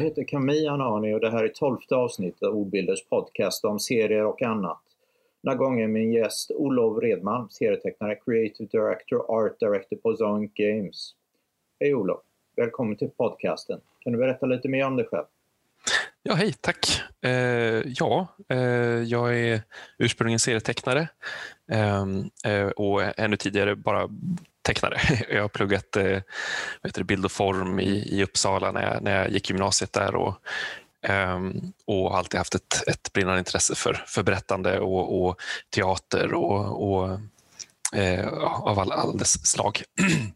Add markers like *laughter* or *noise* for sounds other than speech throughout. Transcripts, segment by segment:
Jag heter Camille Anani och det här är tolfte avsnittet av Ordbilders podcast om serier och annat. Den här gången min gäst Olof Redman, serietecknare, creative director, art director på Zone Games. Hej Olof, välkommen till podcasten. Kan du berätta lite mer om dig själv? Ja, hej, tack. Eh, ja, eh, jag är ursprungligen serietecknare ehm, eh, och ännu tidigare bara tecknare. *laughs* Jag har pluggat eh, vet bild och form i, i Uppsala när jag, när jag gick gymnasiet där och, och har alltid haft ett, ett brinnande intresse för, för berättande och, och teater och, och eh, av all, all dess slag. *clears throat*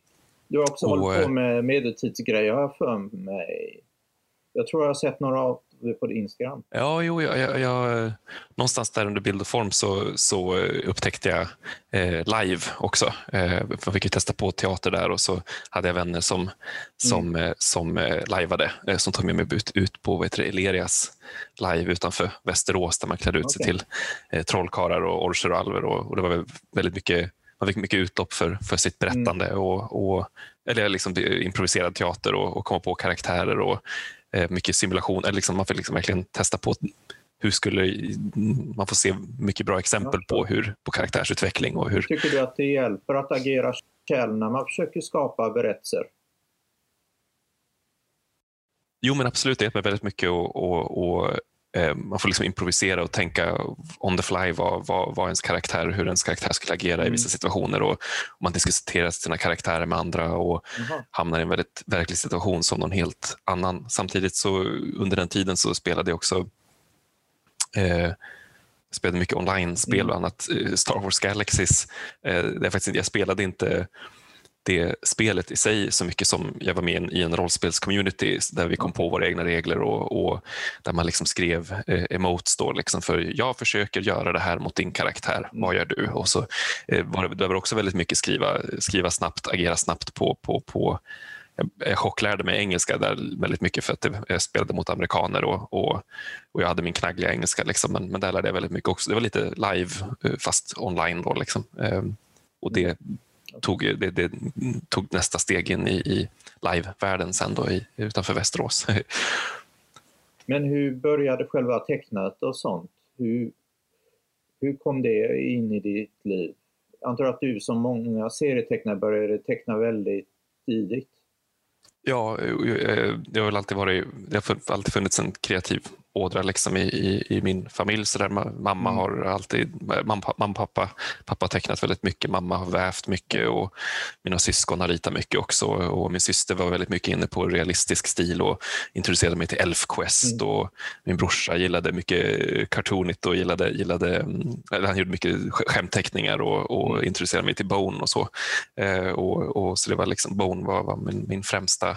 Du har också och, hållit på eh, med medeltidsgrejer har jag för mig. Jag tror jag har sett några på Instagram. Ja, jo, jag, jag, jag, någonstans där under bild och form så, så upptäckte jag eh, live också. Eh, man fick ju testa på teater där och så hade jag vänner som, som, mm. eh, som eh, lajvade, eh, som tog med mig ut, ut på vad heter det, Elerias live utanför Västerås där man klädde ut okay. sig till eh, trollkarlar och orcher och alver och, och det var väldigt mycket man fick mycket utlopp för, för sitt berättande mm. och, och eller liksom improviserad teater och, och komma på karaktärer och Eh, mycket simulation. Eller liksom, man får liksom verkligen testa på hur skulle, man får se mycket bra exempel på, hur, på karaktärsutveckling. Och hur... Tycker du att det hjälper att agera käll när man försöker skapa berättelser? Jo, men absolut. Det hjälper väldigt mycket Eh, man får liksom improvisera och tänka on the fly vad, vad, vad ens karaktär, hur ens karaktär skulle agera mm. i vissa situationer och, och man diskuterar sina karaktärer med andra och mm. hamnar i en väldigt verklig situation som någon helt annan. Samtidigt så under den tiden så spelade jag också eh, spelade mycket online-spel, mm. bland annat eh, Star Wars Galaxies. Eh, jag, faktiskt, jag spelade inte det spelet i sig så mycket som jag var med i en rollspelscommunity där vi kom på våra egna regler och, och där man liksom skrev eh, emotes då liksom för jag försöker göra det här mot din karaktär, vad gör du? Och så eh, var det, det var också väldigt mycket skriva, skriva snabbt, agera snabbt på, på, på jag chocklärde mig engelska där väldigt mycket för att jag spelade mot amerikaner och, och, och jag hade min knaggliga engelska. Liksom, men, men där lärde jag väldigt mycket också. Det var lite live eh, fast online. Då, liksom. Ehm, och det tog, det, det tog nästa steg in i, i live-världen sen då i, utanför Västerås. *laughs* Men hur började själva tecknat och sånt? Hur, hur kom det in i ditt liv? Jag antar att du som många serietecknare började teckna väldigt tidigt? Ja, det har väl alltid varit, det har alltid funnits en kreativ ådra liksom i, i, i, min familj. Så där mamma mm. har alltid, mamma, mamma pappa, pappa har tecknat väldigt mycket, mamma har vävt mycket och mina syskon har ritat mycket också. Och min syster var väldigt mycket inne på realistisk stil och introducerade mig till Elfquest. Mm. Och min brorsa gillade mycket cartoonigt och gillade, gillade han gjorde mycket skämtteckningar och, och mm. introducerade mig till Bone och så. Eh, och, och, så det var liksom, Bone var, var min, min främsta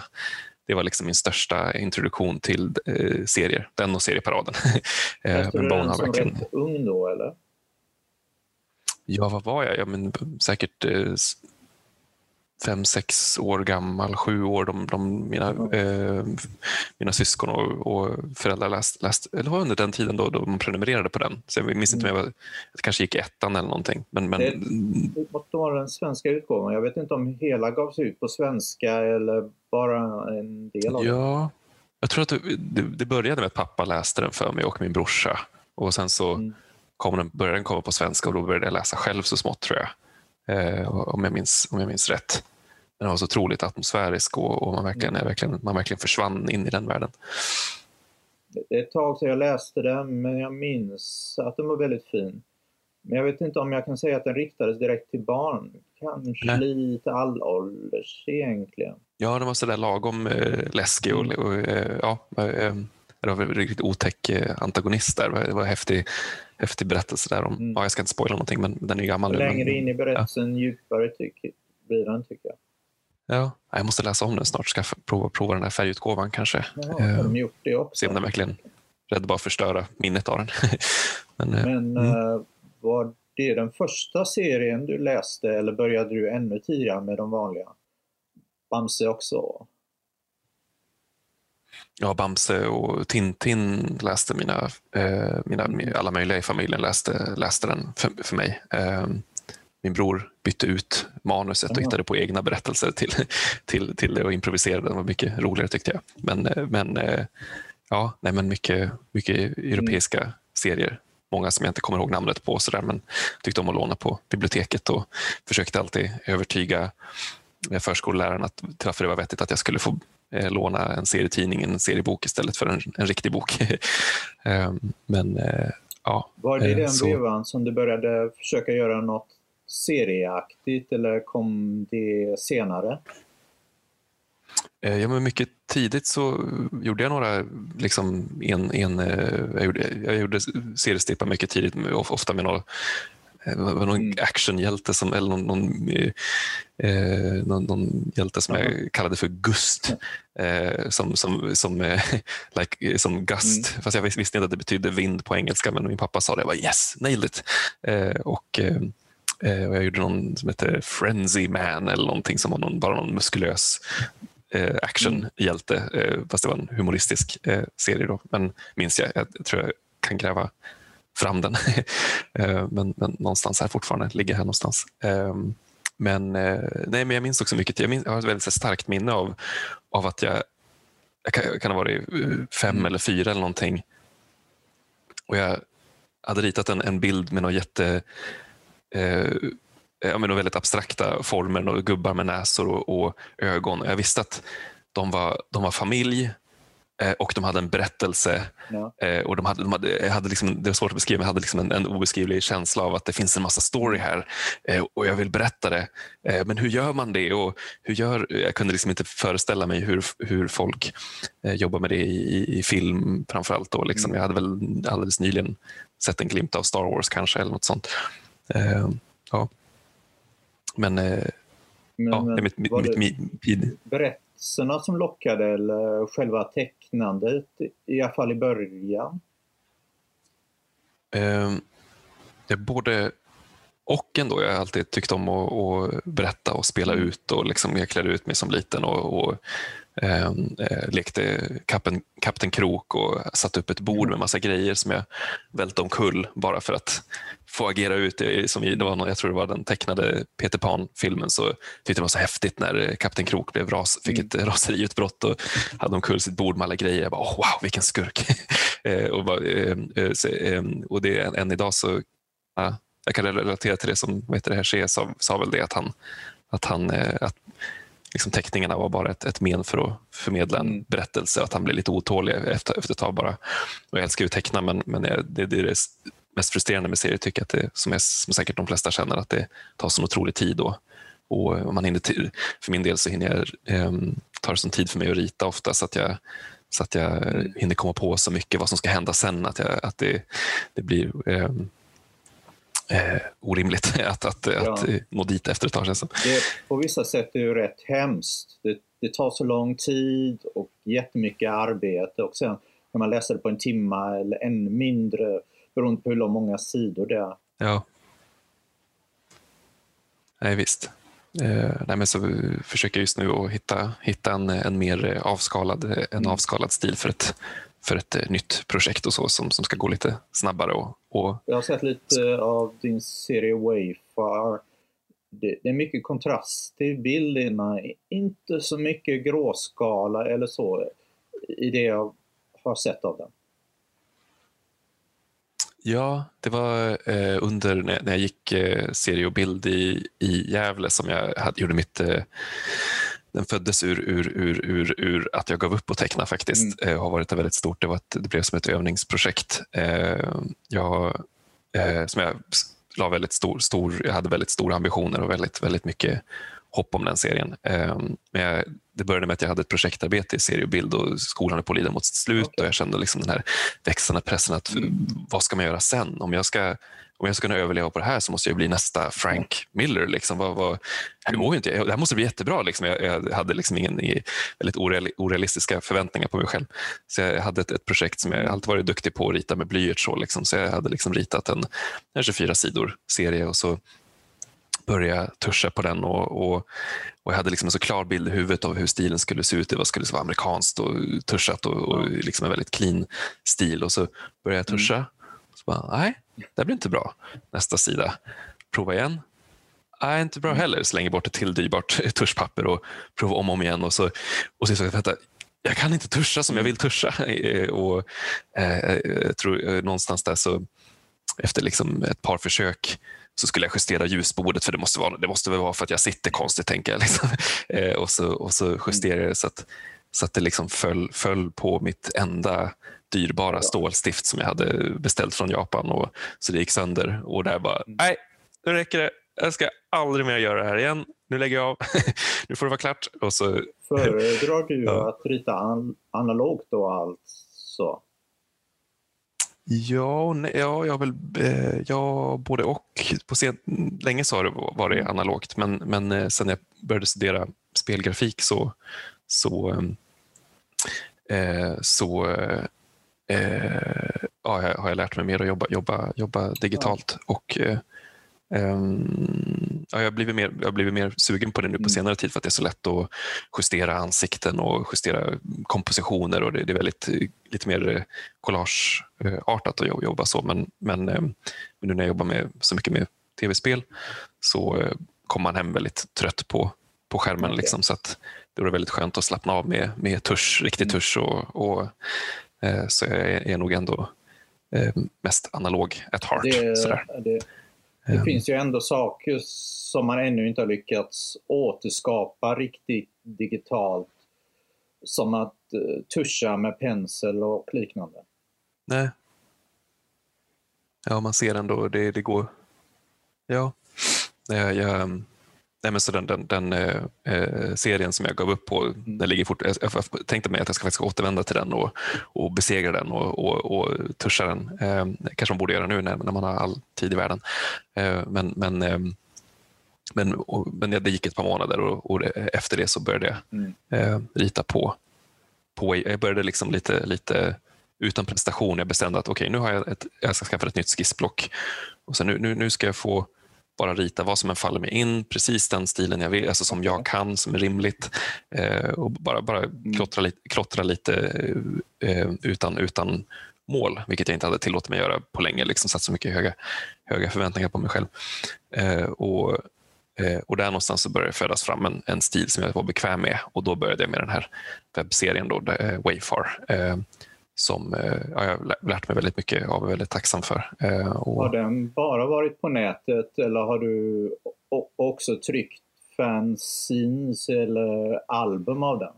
det var liksom min största introduktion till eh, serier, den och serieparaden. *laughs* eh, men Bone har verkligen... rätt ung då eller? Ja, vad var jag? Ja, men, säkert eh, fem, sex år gammal, sju år. De, de mina, eh, mina syskon och, och föräldrar läste, läst, eller var under den tiden då, då man prenumererade på den. Så jag minns inte om jag, var, jag kanske gick i ettan eller någonting. Men, men... Det, det måste vara den svenska utgåvan. Jag vet inte om hela gavs ut på svenska eller bara en del av ja, den. Ja, jag tror att det, det, började med att pappa läste den för mig och min brorsa. Och sen så mm. kom den, började den komma på svenska och då började jag läsa själv så smått tror jag om, jag minns, om jag minns rätt. Den var så otroligt atmosfärisk och, och man, verkligen, mm. verkligen, man verkligen försvann in i den världen. Det är ett tag sedan jag läste den, men jag minns att den var väldigt fin. Men jag vet inte om jag kan säga att den riktades direkt till barn. Kanske Nej. lite allålders egentligen. Ja, den var sådär lagom äh, läskig och, och äh, ja, äh, det var en riktigt otäck antagonist där. Det var en häftig, häftig berättelse där om, mm. ja, jag ska inte spoila någonting men den är gammal nu. Längre in i berättelsen ja. djupare tycker, blir den tycker jag. Ja, jag måste läsa om den snart. Ska prova, prova den här färgutgåvan kanske. Ja, har de gjort det också? Se om den verkligen rädd bara förstöra minnet av den. *laughs* Men, Men mm. uh, var det den första serien du läste eller började du ännu tidigare med de vanliga? Bamse också? Ja, Bamse och Tintin läste mina, eh, mina alla möjliga i familjen läste, läste den för, för mig. Eh, min bror bytte ut manuset och hittade på egna berättelser till, till, till det och improviserade. Det var mycket roligare tyckte jag. Men, eh, men, eh, ja, nej, men mycket, mycket europeiska serier. Många som jag inte kommer ihåg namnet på, så där, men tyckte om att låna på biblioteket och försökte alltid övertyga eh, förskolläraren att, till varför det var vettigt att jag skulle få eh, låna en serietidning, en seriebok istället för en, en riktig bok. *laughs* Ehm, men eh, ja, Var det i Eh, den så- vevan som du började försöka göra något serieaktigt eller kom det senare? Eh, Ja, men mycket tidigt så gjorde jag några, liksom en, en, jag, gjorde, jag gjorde seriestippar mycket tidigt, ofta med någon, eh, vad- någon Mm. actionhjälte som, eller någon, någon, eh, eh, någon, någon hjälte som jag kallade för Gust. Eh, som, som, som, eh, *laughs* like, eh, som gust, fast jag vis- visste inte att det betydde vind på engelska, men min pappa sa det. Jag bara yes, nailed it. Och, och jag gjorde någon som heter Frenzy Man eller någonting som var någon, bara någon muskulös eh, actionhjälte, fast det var en humoristisk serie då. Men minns jag, jag tror jag kan gräva fram den. *laughs* eh, men, men någonstans här fortfarande, ligger här någonstans. Eh, men, eh, nej, men jag minns också mycket, jag, minns, jag har ett väldigt starkt minne av, av att jag, jag kan, jag kan ha varit eh, fem Mm. eller fyra eller någonting. Och jag hade ritat en, en bild med någon jätte eh, ja, men några väldigt abstrakta former, några gubbar med näsor och, och ögon. Och jag visste att de var, de var familj och de hade en berättelse. Ja. Eh, och de hade, de hade, hade liksom, det var svårt att beskriva, men jag hade liksom en, en obeskrivlig känsla av att det finns en massa story här eh, och jag vill berätta det. Eh, men hur gör man det? Och hur gör, jag kunde liksom inte föreställa mig hur, hur folk eh, jobbar med det i, i, film framförallt. Då, liksom. Mm. Jag hade väl alldeles nyligen sett en glimt av Star Wars kanske eller något sånt. Eh, ja. Men, eh, Men, ja, men mitt, mitt, mitt, mitt, mitt, berättelserna som lockade eller själva tecknandet i alla fall i början? eh, det är både och ändå. Jag har alltid tyckt om att, att berätta och spela Mm. ut. och liksom, Jag klädde ut mig som liten och, och eh, eh, lekte kappen, Kapten Krok och satte upp ett bord med massa grejer som jag välte omkull bara för att få agera ut. Det, som det var någon, jag tror det var den tecknade Peter Pan-filmen så tyckte det var så häftigt när Kapten Krok blev ras, fick Mm. ett raseriutbrott och hade omkull sitt bord med alla grejer. Jag bara, oh, wow, vilken skurk! *laughs* Eh, och, bara, eh, eh, så, eh, och det är än idag så ja, jag kan relatera till det som vad heter det, Hergé sa, sa väl det att han, att han eh, att liksom teckningarna var bara ett, ett men för att förmedla en Mm. berättelse. Att han blev lite otålig efter, efter ett tag bara. Och jag älskar ju att teckna men, men det, det, är det mest frustrerande med serier tycker jag att det, som, är, som säkert de flesta känner att det tar sån otrolig tid. Och, och om man hinner till, för min del så hinner jag, eh, tar det sån tid för mig att rita ofta så att jag så att jag hinner komma på så mycket vad som ska hända sen att, jag, att det, det blir eh, eh, orimligt *laughs* att, att, Ja. att eh, nå dit efter ett tag. Det. på vissa sätt är det ju rätt hemskt. Det, det tar så lång tid och jättemycket arbete och sen kan man läsa det på en timme eller ännu mindre beroende på hur många sidor det är. Ja. Nej, visst. Eh, nej, men så försöker just nu att hitta, hitta en, en mer avskalad, en Mm. avskalad stil för ett, för ett eh, nytt projekt och så som, som ska gå lite snabbare. Och, och, Jag har sett lite av din serie Wayfar. Det, det är mycket kontrast i bilderna, inte så mycket gråskala eller så i det jag har sett av den. ja, det var eh, under när, när jag gick eh, serie och bild i, i Gävle som jag hade, gjorde mitt eh, den föddes ur, ur, ur, ur, ur att jag gav upp att teckna faktiskt. Eh, har varit väldigt stort. Det, var ett, det blev som ett övningsprojekt. Eh, jag, eh, som jag la väldigt stor, stor, jag hade väldigt stora ambitioner och väldigt, väldigt mycket hopp om den serien. Eh, men jag, det började med att jag hade ett projektarbete i serie och skolan är på att lida mot sitt slut och jag kände liksom den här växande pressen att Mm. vad ska man göra sen? Om jag ska om jag ska kunna överleva på det här så måste jag bli nästa Frank Miller. Liksom. Vad, vad, det här ju inte. Det här måste bli jättebra. Liksom. Jag, jag hade liksom ingen väldigt oreal, orealistiska förväntningar på mig själv. Så jag hade ett, ett projekt som jag alltid varit duktig på att rita med blyerts. Så, liksom. så jag hade liksom ritat en, en 24 sidor serie och så började jag tuscha på den och, och, och jag hade liksom en så klar bild i huvudet av hur stilen skulle se ut. Det var, skulle vara amerikanskt och tuschat och, och liksom en väldigt clean stil. Och så började jag tuscha. Så bara, nej, det blir inte bra. Nästa sida. Prova igen. är inte bra heller. Slänger bort ett till dyrbart *laughs* tuschpapper och provar om och om igen. Och så, och så, vänta, jag kan inte tuscha som jag vill tuscha. *laughs* och, eh, jag tror eh, någonstans där så efter liksom ett par försök så skulle jag justera ljusbordet för det måste, vara, det måste väl vara för att jag sitter konstigt tänker jag. Liksom. *laughs* Eh, och, så, och så justerade jag det så att, så att det liksom föll, föll på mitt enda dyrbara stålstift som jag hade beställt från Japan. Och, så det gick sönder och där bara, nej, nu räcker det. Jag ska aldrig mer göra det här igen. Nu lägger jag av. *laughs* nu får det vara klart. Och så... Föredrar du *laughs* ja. att rita an analogt då alltså? Ja, nej, ja, jag väl, eh, ja, både och. På sen, länge så har det varit analogt, men, men eh, sen jag började studera spelgrafik så, så, eh, så eh, ja, har jag lärt mig mer att jobba, jobba, jobba digitalt. Och, eh, Um, ja, jag, har blivit mer, jag har blivit mer sugen på det nu på mm. senare tid för att det är så lätt att justera ansikten och justera kompositioner och det, det är väldigt lite mer collageartat att jobba så. Men, men, um, nu när jag jobbar med, så mycket med tv-spel så uh, kommer man hem väldigt trött på, på skärmen. Okay. Liksom, så att det var väldigt skönt att slappna av med, med tusch, riktig mm. tusch. Och, och uh, så jag är, är nog ändå mest analog at heart. Det, det det ehm. finns ju ändå saker som man ännu inte har lyckats återskapa riktigt digitalt. Som att uh, tuscha med pensel och liknande. Nej. Ja, man ser ändå, det, det går. Ja, jag, jag, Nej, men så den, den, den eh, eh, serien som jag gav upp på, mm. den ligger fort, jag, jag tänkte mig att jag ska faktiskt återvända till den och, och besegra den och, och, och tuscha den. Eh, kanske man borde göra nu när, när man har all tid i världen. Eh, men men, eh, men, och, men det gick ett par månader och, och efter det så började jag mm. Eh, rita på, på. Jag började liksom lite, lite utan prestation. Jag bestämde att okej, okay, nu har jag, ett, jag ska skaffa ett nytt skissblock. Och sen nu, nu, nu ska jag få bara rita vad som än faller mig in, precis den stilen jag vill, alltså som jag kan, som är rimligt. Eh, och bara, bara mm. klottra, lite, klottra lite eh, utan, utan mål, vilket jag inte hade tillåtit mig göra på länge. Liksom satt så mycket höga, höga förväntningar på mig själv. Eh, och, eh, och där någonstans så började det födas fram en, en stil som jag var bekväm med och då började jag med den här webbserien då, eh, Wayfar eh, som eh, ja, jag har lärt mig väldigt mycket av och är väldigt tacksam för. Eh, och... Har den bara varit på nätet eller har du också tryckt fanzines eller album av den?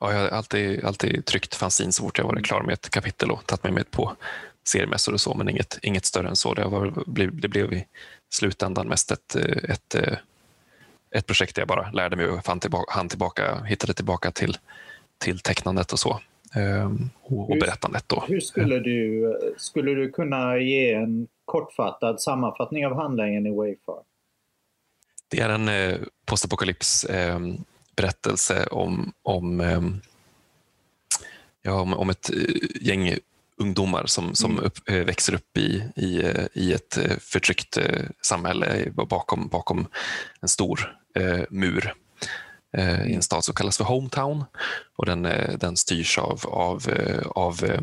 Ja, jag har alltid, alltid tryckt fanzines så fort jag varit mm. klar med ett kapitel och tagit mig med på seriemässor och så, men inget, inget större än så. Det, var, det blev i slutändan mest ett, ett, ett projekt där jag bara lärde mig och fann tillbaka, hann tillbaka, hittade tillbaka till till tecknandet och så. Ehm, och, berättandet. Då. Hur skulle du, skulle du kunna ge en kortfattad sammanfattning av handlingen i Wayfar? Det är en eh, postapokalyps eh, berättelse om, om, eh, ja, om, om ett eh, gäng ungdomar som, som mm. upp, eh, växer upp i, i, eh, i ett förtryckt samhälle bakom, bakom en stor mur i en stad som kallas för Hometown. Och den, eh, den styrs av, av, eh, av eh,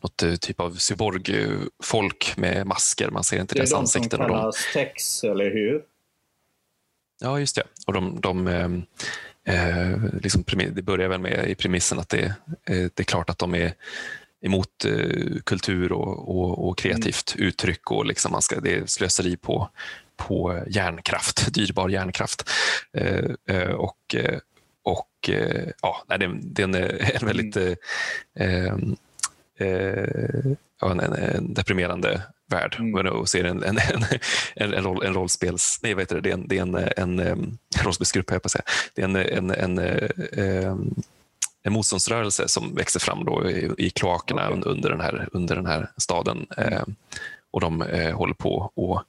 något typ av cyborgfolk med masker. Man ser inte deras ansikten. Det är de som kallas de... Tex, eller hur? Ja, just det. Och de, de eh, liksom, det börjar väl med i premissen att det, eh, det är klart att de är emot eh, kultur och, och, och kreativt mm. uttryck och liksom man ska, det är slöseri på, på järnkraft, dyrbar järnkraft. Eh, eh, och och ja, det, är en, *laughs* en väldigt mm. ja, en, en, deprimerande värld mm. och ser en, en, en, en, roll, en rollspels... Nej, vad heter det? Det är en, det är en, en, en rollspelsgrupp, jag på att säga. Det är en, en, en, en, motståndsrörelse som växer fram då i, i kloakerna under, den här, under den här staden. Eh, och de eh, håller på och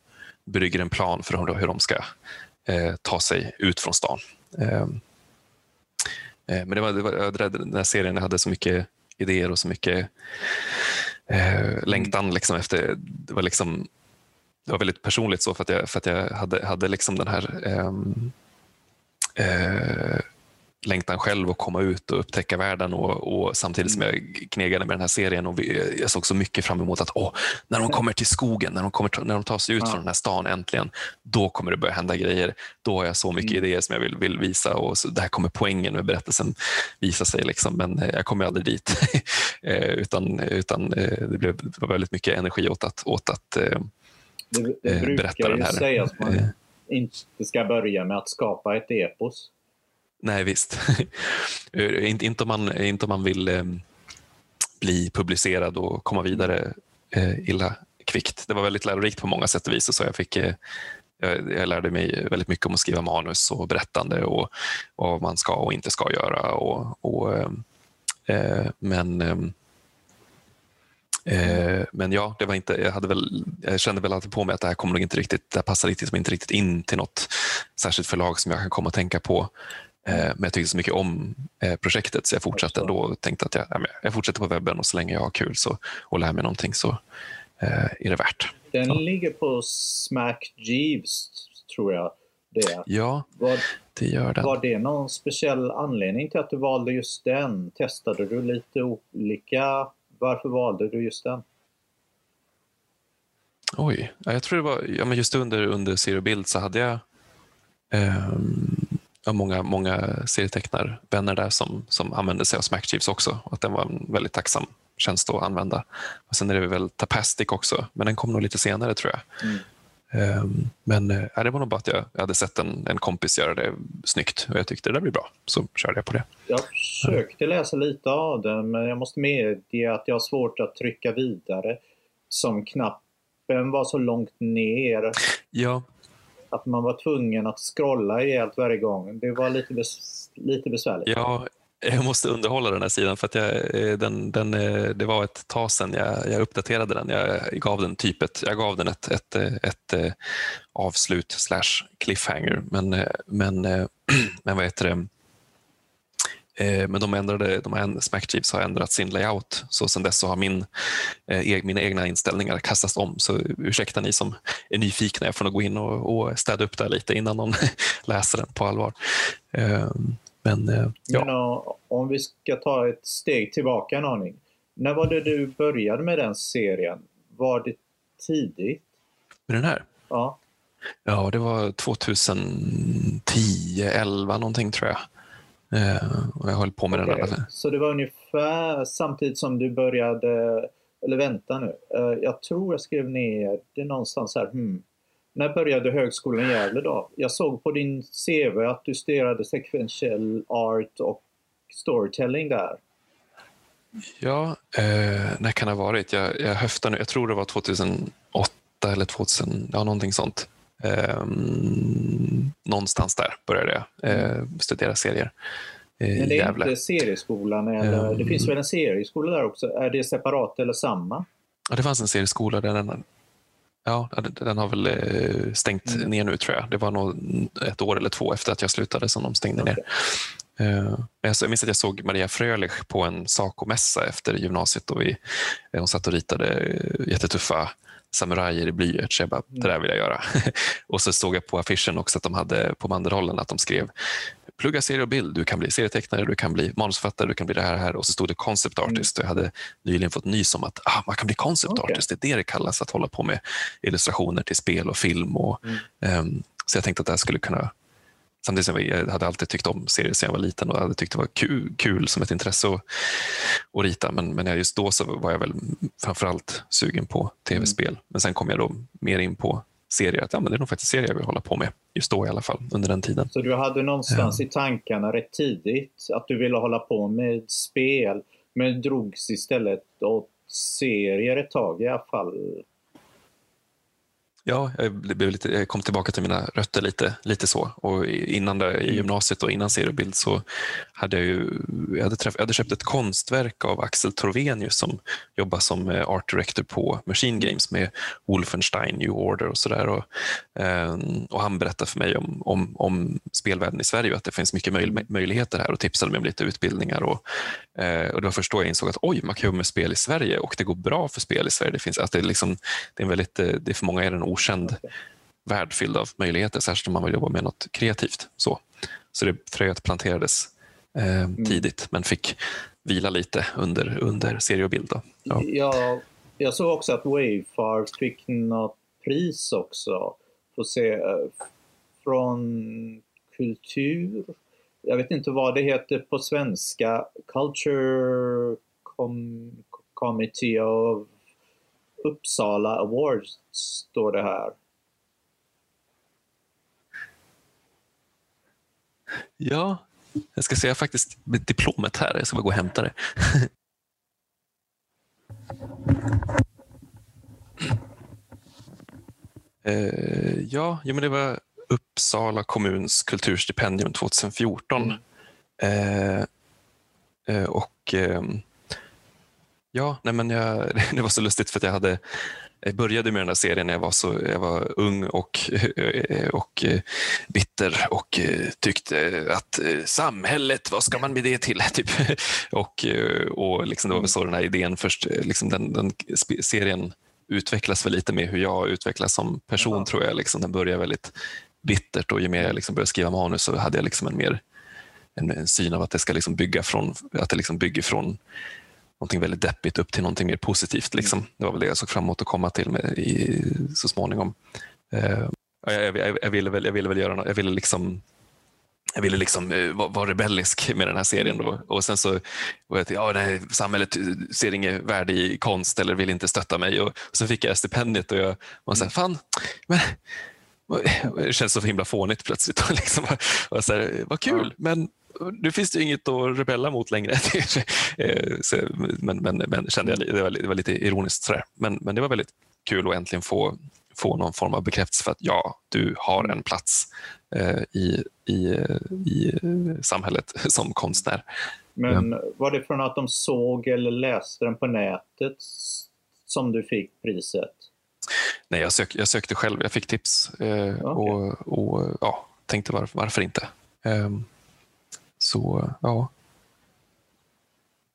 brygger en plan för hur, hur de ska eh, ta sig ut från stan. Eh, eh, men det var, det var, den här serien hade så mycket idéer och så mycket eh, längtan liksom efter... Det var, liksom, det var väldigt personligt så för att jag, för att jag hade, hade liksom den här... Ehm, eh, Längtan själv att komma ut och upptäcka världen och, och samtidigt som jag knegade med den här serien och vi, jag såg så mycket fram emot att åh, när de kommer till skogen, när de, kommer, när de tar sig ut ja. från den här stan äntligen, då kommer det börja hända grejer. Då har jag så mycket mm. idéer som jag vill, vill visa och så, där kommer poängen med berättelsen visa sig. Liksom. Men eh, jag kommer aldrig dit. *laughs* Eh, utan, utan eh, det blev det var väldigt mycket energi åt att, åt att det, det berätta den här. Det brukar ju sägas att man inte ska börja med att skapa ett epos. Nej, visst. *laughs* inte, inte, om man, inte om man vill eh, bli publicerad och komma vidare eh, illa kvickt. Det var väldigt lärorikt på många sätt och vis. Så jag, fick, eh, jag, lärde mig väldigt mycket om att skriva manus och berättande och, och vad man ska och inte ska göra. Och, och eh, eh, men eh, men ja, det var inte, jag, hade väl, jag kände väl alltid på mig att det här kommer inte riktigt, det här passar inte riktigt in till något särskilt förlag som jag kan komma att tänka på. Eh, men jag tyckte så mycket om eh, projektet så jag fortsatte ändå och tänkte att jag, jag fortsätter på webben och så länge jag har kul så, och lär mig någonting så eh, är det värt. Den ja. ligger på Smack Jeeves, tror jag det Ja, var, det gör den. Var det någon speciell anledning till att du valde just den? Testade du lite olika? Varför valde du just den? Oj, jag tror det var ja, men just under, under Zero Build så hade jag um, har många, många serietecknarvänner där som, som använde sig av Smackchiefs också. Och att den var en väldigt tacksam tjänst att använda. Och sen är det väl Tapastic också, men den kom nog lite senare tror jag. Mm. Um, men äh, det var nog bara att jag, jag hade sett en, en kompis göra det snyggt och jag tyckte det där blir bra, så körde jag på det. Jag försökte läsa lite av den, men jag måste medge att jag har svårt att trycka vidare som knappen var så långt ner. Ja, att man var tvungen att scrolla ihjält varje gång. Det var lite, bes lite besvärligt. Ja, jag måste underhålla den här sidan för att jag, eh, den, den, eh, det var ett tag sedan jag, jag uppdaterade den. Jag gav den typ ett, jag gav den ett, ett, eh, ett, ett avslut slash cliffhanger. Men, men, *clears throat* men vad heter det? Eh, men de ändrade, de har, Smackchiefs har ändrat sin layout så sen dess så har min, eh, mina egna inställningar kastats om. Så ursäkta ni som är nyfikna, jag får nog gå in och, och städa upp där lite innan någon *laughs* läser den på allvar. Eh, men, ja. Men, om vi ska ta ett steg tillbaka en aning. När var det du började med den serien? Var det tidigt? Med den här? Ja. Ja, det var 2010, 11 någonting tror jag. Eh, och jag höll på med okay. den. Så det var ungefär samtidigt som du började, eller vänta nu, eh, jag tror jag skrev ner det någonstans här. Hmm. När började högskolan i Gävle då? Jag såg på din CV att du studerade sequential art och storytelling där. Ja, eh, när kan det ha varit? Jag, jag höftar nu, jag tror det var 2008 eller 2000, ja någonting sånt. Eh, någonstans där började jag eh, studera serier. Eh, Men det är Gävle. inte serieskolan, eller, um, det finns väl en serieskola där också? Är det separat eller samma? Ja, det fanns en serieskola. Där den, ja, den har väl eh, stängt mm. ner nu tror jag. Det var nog ett år eller två efter att jag slutade som de stängde okay. ner. Uh, jag minns att jag såg Maria Frölich på en Saco-mässa efter gymnasiet och vi, hon satt och ritade jättetuffa samurajer i blyerts. Jag bara, det där vill jag göra. *laughs* och så såg jag på affischen också att de hade på banderollen att de skrev plugga serie och bild, du kan bli serietecknare, du kan bli manusförfattare, du kan bli det här, här. och så stod det concept mm. artist. Mm. Jag hade nyligen fått nys om att ah, man kan bli concept okay. artist, det är det det kallas, att hålla på med illustrationer till spel och film. Och, mm. um, så jag tänkte att det här skulle kunna Samtidigt som jag hade alltid tyckt om serier sedan jag var liten och hade tyckt det var kul, kul som ett intresse att, att rita. Men, men just då så var jag väl framförallt sugen på tv-spel. Mm. Men sen kom jag då mer in på serier. Att, ja, men det är nog faktiskt serier jag vill hålla på med. Just då i alla fall, under den tiden. Så du hade någonstans ja. i tankarna rätt tidigt att du ville hålla på med spel. Men drogs istället åt serier ett tag i alla fall. Ja, jag, lite, jag kom tillbaka till mina rötter lite, lite så. Och innan det, i mm. gymnasiet och innan seriebild så hade jag, ju, jag, hade träff, jag hade köpt ett konstverk av Axel Torvenius som jobbar som eh, art director på Machine Games med Wolfenstein, New Order och sådär. Och, ehm, och han berättade för mig om, om, om spelvärlden i Sverige och att det finns mycket möj, möjligheter här och tipsade mig om lite utbildningar. Och, eh, och det var först då jag insåg att oj, man kan jobba med spel i Sverige och det går bra för spel i Sverige. Det, finns, att det, är liksom, det är väldigt, eh, det är för många är en okänd värld fylld av möjligheter, särskilt om man vill jobba med något kreativt. Så, så det fröet planterades eh, mm. tidigt men fick vila lite under, under serie och bild. Då. Ja. Jag, jag såg också att Wayfar fick något pris också. Får se, eh, från kultur. Jag vet inte vad det heter på svenska. Culture Com Committee of Uppsala Awards står det här. Ja, jag ska säga faktiskt diplomet här. Jag ska bara gå och hämta det. uh, *laughs* ja, ja, men det var Uppsala kommuns kulturstipendium 2014. Mm. Uh, uh, och ehm, Ja, nej men jag, *laughs* det var så lustigt för att jag hade jag började med den här serien när jag var, så, jag var ung och, och bitter och tyckte att samhället, vad ska man med det till? *laughs* Typ. Och, och liksom det var väl så den här idén först, liksom den, den serien utvecklas väl lite med hur jag utvecklas som person ja. tror jag. Liksom, den börjar väldigt bittert och ju mer jag liksom började skriva manus så hade jag liksom en mer en, en syn av att det ska liksom bygga från, att det liksom bygger från någonting väldigt deppigt upp till någonting mer positivt. Liksom. Mm. Det var väl det jag såg fram emot att komma till med i, så småningom. Uh, jag, jag, jag, ville väl, jag ville väl göra något, jag ville liksom jag ville liksom uh, vara, rebellisk med den här serien. Då. Och sen så var jag ja, nej, samhället ser inget värde i konst eller vill inte stötta mig. Och, och så fick jag stipendiet och jag var så här, fan, men, *laughs* det känns så himla fånigt plötsligt. *laughs* Och liksom, och så här, vad kul, men nu finns det inget att rebella mot längre. *laughs* Eh, men, men, men kände jag, det var, det var lite ironiskt. Sådär. Men, men det var väldigt kul att äntligen få, få någon form av bekräftelse för att ja, du har en plats eh, i, i, i samhället *laughs* som konstnär. Men var det från att de såg eller läste den på nätet som du fick priset? Nej, jag, sök, jag sökte själv. Jag fick tips eh, okay. och, och ja, tänkte varför, varför inte. Um, så ja.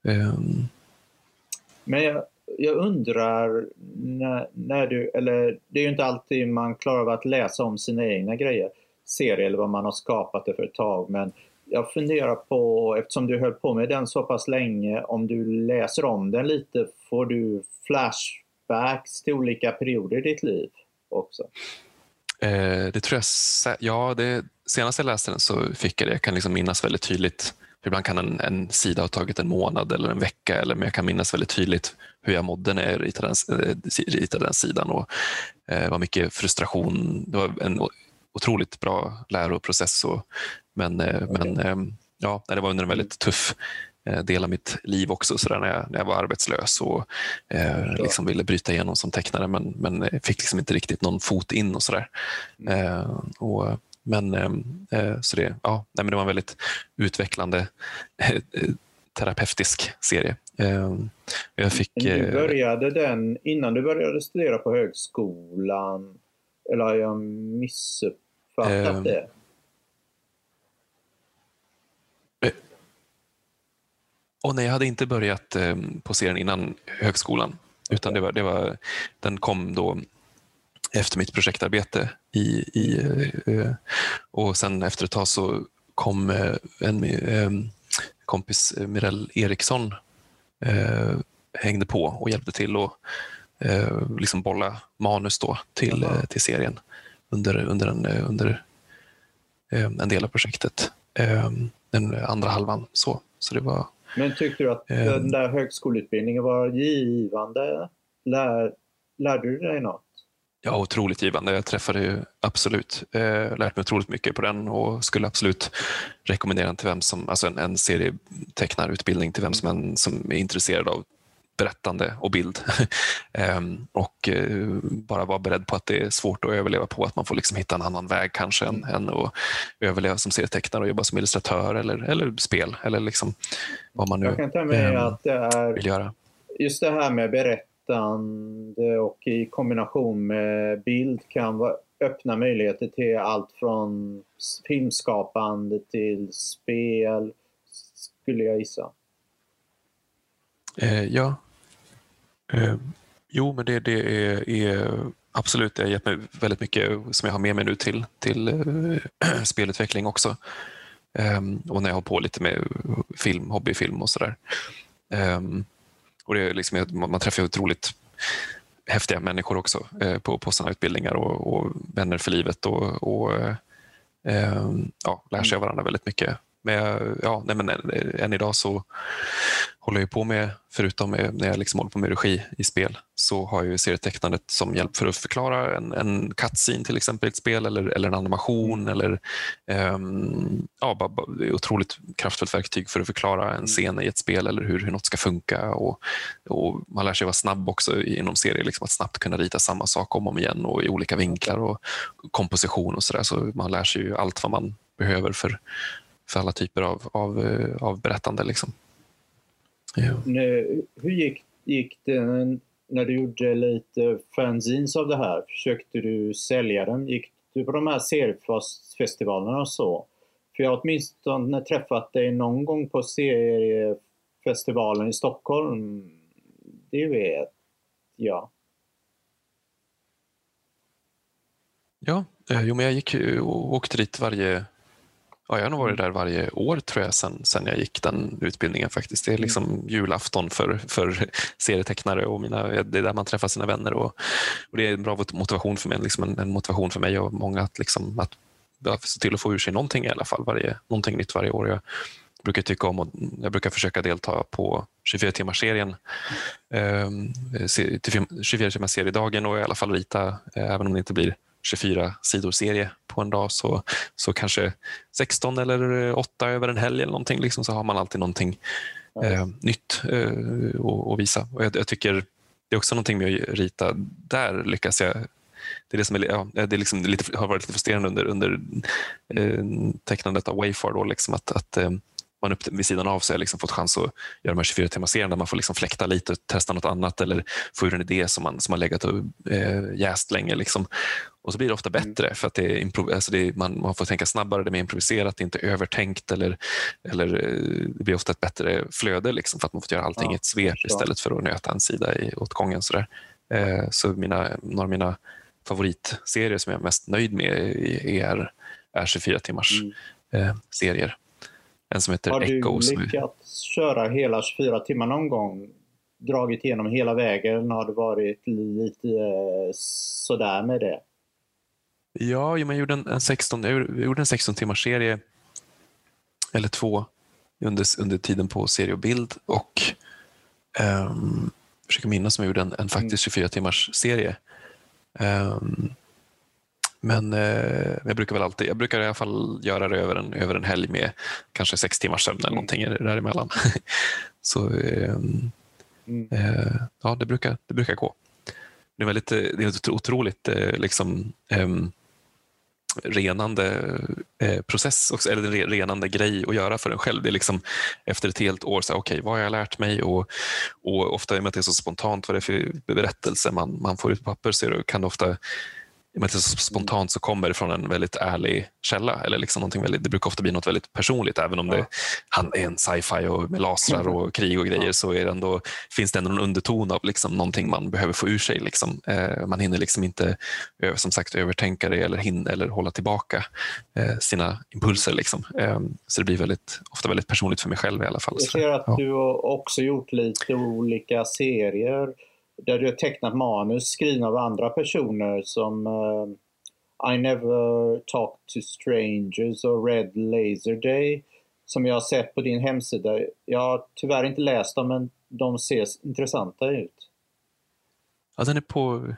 Um. Men jag, jag undrar när, när, du, eller det är ju inte alltid man klarar av att läsa om sina egna grejer, serier eller vad man har skapat det för ett tag, men jag funderar på, eftersom du höll på med den så pass länge, om du läser om den lite, får du flashbacks till olika perioder i ditt liv också? Eh, det tror jag, ja, det, senast jag läste den så fick jag det. Jag kan liksom minnas väldigt tydligt. Ibland kan en, en sida ha tagit en månad eller en vecka, eller, men jag kan minnas väldigt tydligt hur jag mådde när jag ritade den, eh, ritade den sidan. Och, eh, det var mycket frustration. Det var en otroligt bra läroprocess. Och, men okay. men eh, ja, det var under en väldigt tuff Eh, del av mitt liv också så där, när, jag, när jag var arbetslös och eh, liksom ville bryta igenom som tecknare men, men fick liksom inte riktigt någon fot in och sådär. Mm. Eh, och, men, eh, eh så det, ja, nej, men det var en väldigt utvecklande eh, terapeutisk serie. jag fick, du började den innan du började studera på högskolan eller har jag missuppfattat det? Och nej, jag hade inte börjat eh, på serien innan högskolan. Utan det var, det var, den kom då efter mitt projektarbete. I, i, eh, och sen efter ett tag så kom eh, en eh, kompis, eh, Mirell Eriksson, eh, hängde på och hjälpte till att liksom bolla manus då till, till serien under, under, en, under en del av projektet. den andra halvan. Så, så det var men tyckte du att den ehm. där högskoleutbildningen var givande? Lär, lärde du dig något? Ja, otroligt givande. Jag träffade ju absolut, eh, lärt mig otroligt mycket på den och skulle absolut rekommendera den till vem som, alltså en, en serietecknarutbildning till vem som, en, som är intresserad av berättande och bild. um, *laughs* och uh, bara vara beredd på att det är svårt att överleva på, att man får liksom hitta en annan väg kanske än, mm. än att överleva som serietecknare och jobba som illustratör eller, eller spel eller liksom vad man nu Jag kan tänka mig um, att det är vill göra. Just det här med berättande och i kombination med bild kan vara, öppna möjligheter till allt från filmskapande till spel, skulle jag gissa. Eh, ja, Eh, jo, men det, det är, är, absolut, det har gett mig väldigt mycket som jag har med mig nu till, till eh, *clears throat* spelutveckling också. Eh, och när jag har på lite med film, hobbyfilm och sådär. Um, och det är liksom, man träffar otroligt häftiga människor också eh, på, på sådana utbildningar och, och, vänner för livet och, och eh, ehm, ja, lär sig av varandra väldigt mycket. Men, ja, nej, men än idag så håller jag på med, förutom när jag liksom håller på med regi i spel, så har jag serietecknandet som hjälp för att förklara en, en cutscene till exempel i ett spel eller, eller en animation. Mm. Eller, um, ja, bara, bara, otroligt kraftfullt verktyg för att förklara en mm. scen i ett spel eller hur, hur något ska funka. Och, och man lär sig vara snabb också inom serier, liksom att snabbt kunna rita samma sak om och om igen och i olika vinklar och komposition och sådär. Så man lär sig ju allt vad man behöver för, för alla typer av, av, eh, av berättande. Liksom. Ja. Nu, hur gick, gick det när du gjorde lite fanzines av det här? Försökte du sälja dem? Gick du på de här seriefestivalerna och så? För jag har åtminstone träffat dig någon gång på seriefestivalen i Stockholm. Det vet jag. Ja, eh, jo, men jag gick och åkte dit varje Ja, jag har nog varit där varje år tror jag sen, sen jag gick den utbildningen faktiskt. Det är liksom mm. julafton för, för *laughs* serietecknare och mina, det är där man träffar sina vänner och, och det är en bra motivation för mig, liksom en, en motivation för mig och många att, liksom, att se till att få ur sig någonting i alla fall, varje, någonting nytt varje år. Jag brukar tycka om och jag brukar försöka delta på 24 timmars serien eh, 24 timmars seriedagen och i alla fall rita, eh, även om det inte blir 24 sidor serie på en dag så, så kanske 16 eller 8 över en helg eller någonting liksom, så har man alltid någonting eh, nytt eh, att visa. Och jag, jag, tycker det är också någonting med att rita. Där lyckas jag det är det som är, ja, det är liksom lite, har varit lite frustrerande under, under eh, tecknandet av Wayfar. Då, liksom att, att eh, man upp vid sidan av så har liksom fått chans att göra de här 24 timmars serien där man får liksom fläkta lite och testa något annat eller få ur en idé som man, som har legat och eh, jäst länge. Liksom. Och så blir det ofta mm. bättre för att det är, alltså det är, man, man får tänka snabbare, det är mer improviserat, det är inte övertänkt eller, eller eh, det blir ofta ett bättre flöde liksom, för att man får göra allting ja, i ett svep istället för att nöta en sida i, åt gången. Så, eh, så mina, några av mina favoritserier som jag är mest nöjd med är, är 24 timmars mm. eh, serier. En som heter Har Echo. Har du lyckats köra hela 24 timmar någon gång? Dragit igenom hela vägen? Har det varit lite eh, sådär med det? Ja, jag gjorde en, en 16, jag gjorde en 16 timmars serie eller två under, under tiden på serie och bild och um, försöker minnas om jag gjorde en, en faktiskt 24 mm. timmars serie. Um, men eh, jag brukar väl alltid, jag brukar i alla fall göra det över en, över en helg med kanske sex timmars sömn eller mm. någonting däremellan. *laughs* Så eh, mm. eh, ja, det brukar, det brukar gå. Det är, väldigt, det är otroligt eh, liksom, ehm, renande eh, process, också, eller en renande grej att göra för en själv. Det är liksom efter ett helt år, okej okay, vad har jag lärt mig? Och, och ofta i och med att det är så spontant vad det är för berättelse man, man får ut på papper så kan det ofta men så spontant så kommer det från en väldigt ärlig källa. Eller liksom någonting väldigt, det brukar ofta bli något väldigt personligt. Även om det han är en sci-fi och med lasrar mm. och krig och grejer så är det ändå, finns det ändå en underton av liksom någonting man behöver få ur sig. Liksom. Eh, man hinner liksom inte som sagt övertänka det eller, hinna, eller hålla tillbaka eh, sina impulser. Liksom. Eh, så det blir väldigt, ofta väldigt personligt för mig själv i alla fall. Jag ser att ja. du har också gjort lite olika serier där du har tecknat manus skrivna av andra personer som uh, I never talked to strangers och Red Laser Day som jag har sett på din hemsida. Jag har tyvärr inte läst dem men de ser intressanta ut. Ja, den är på...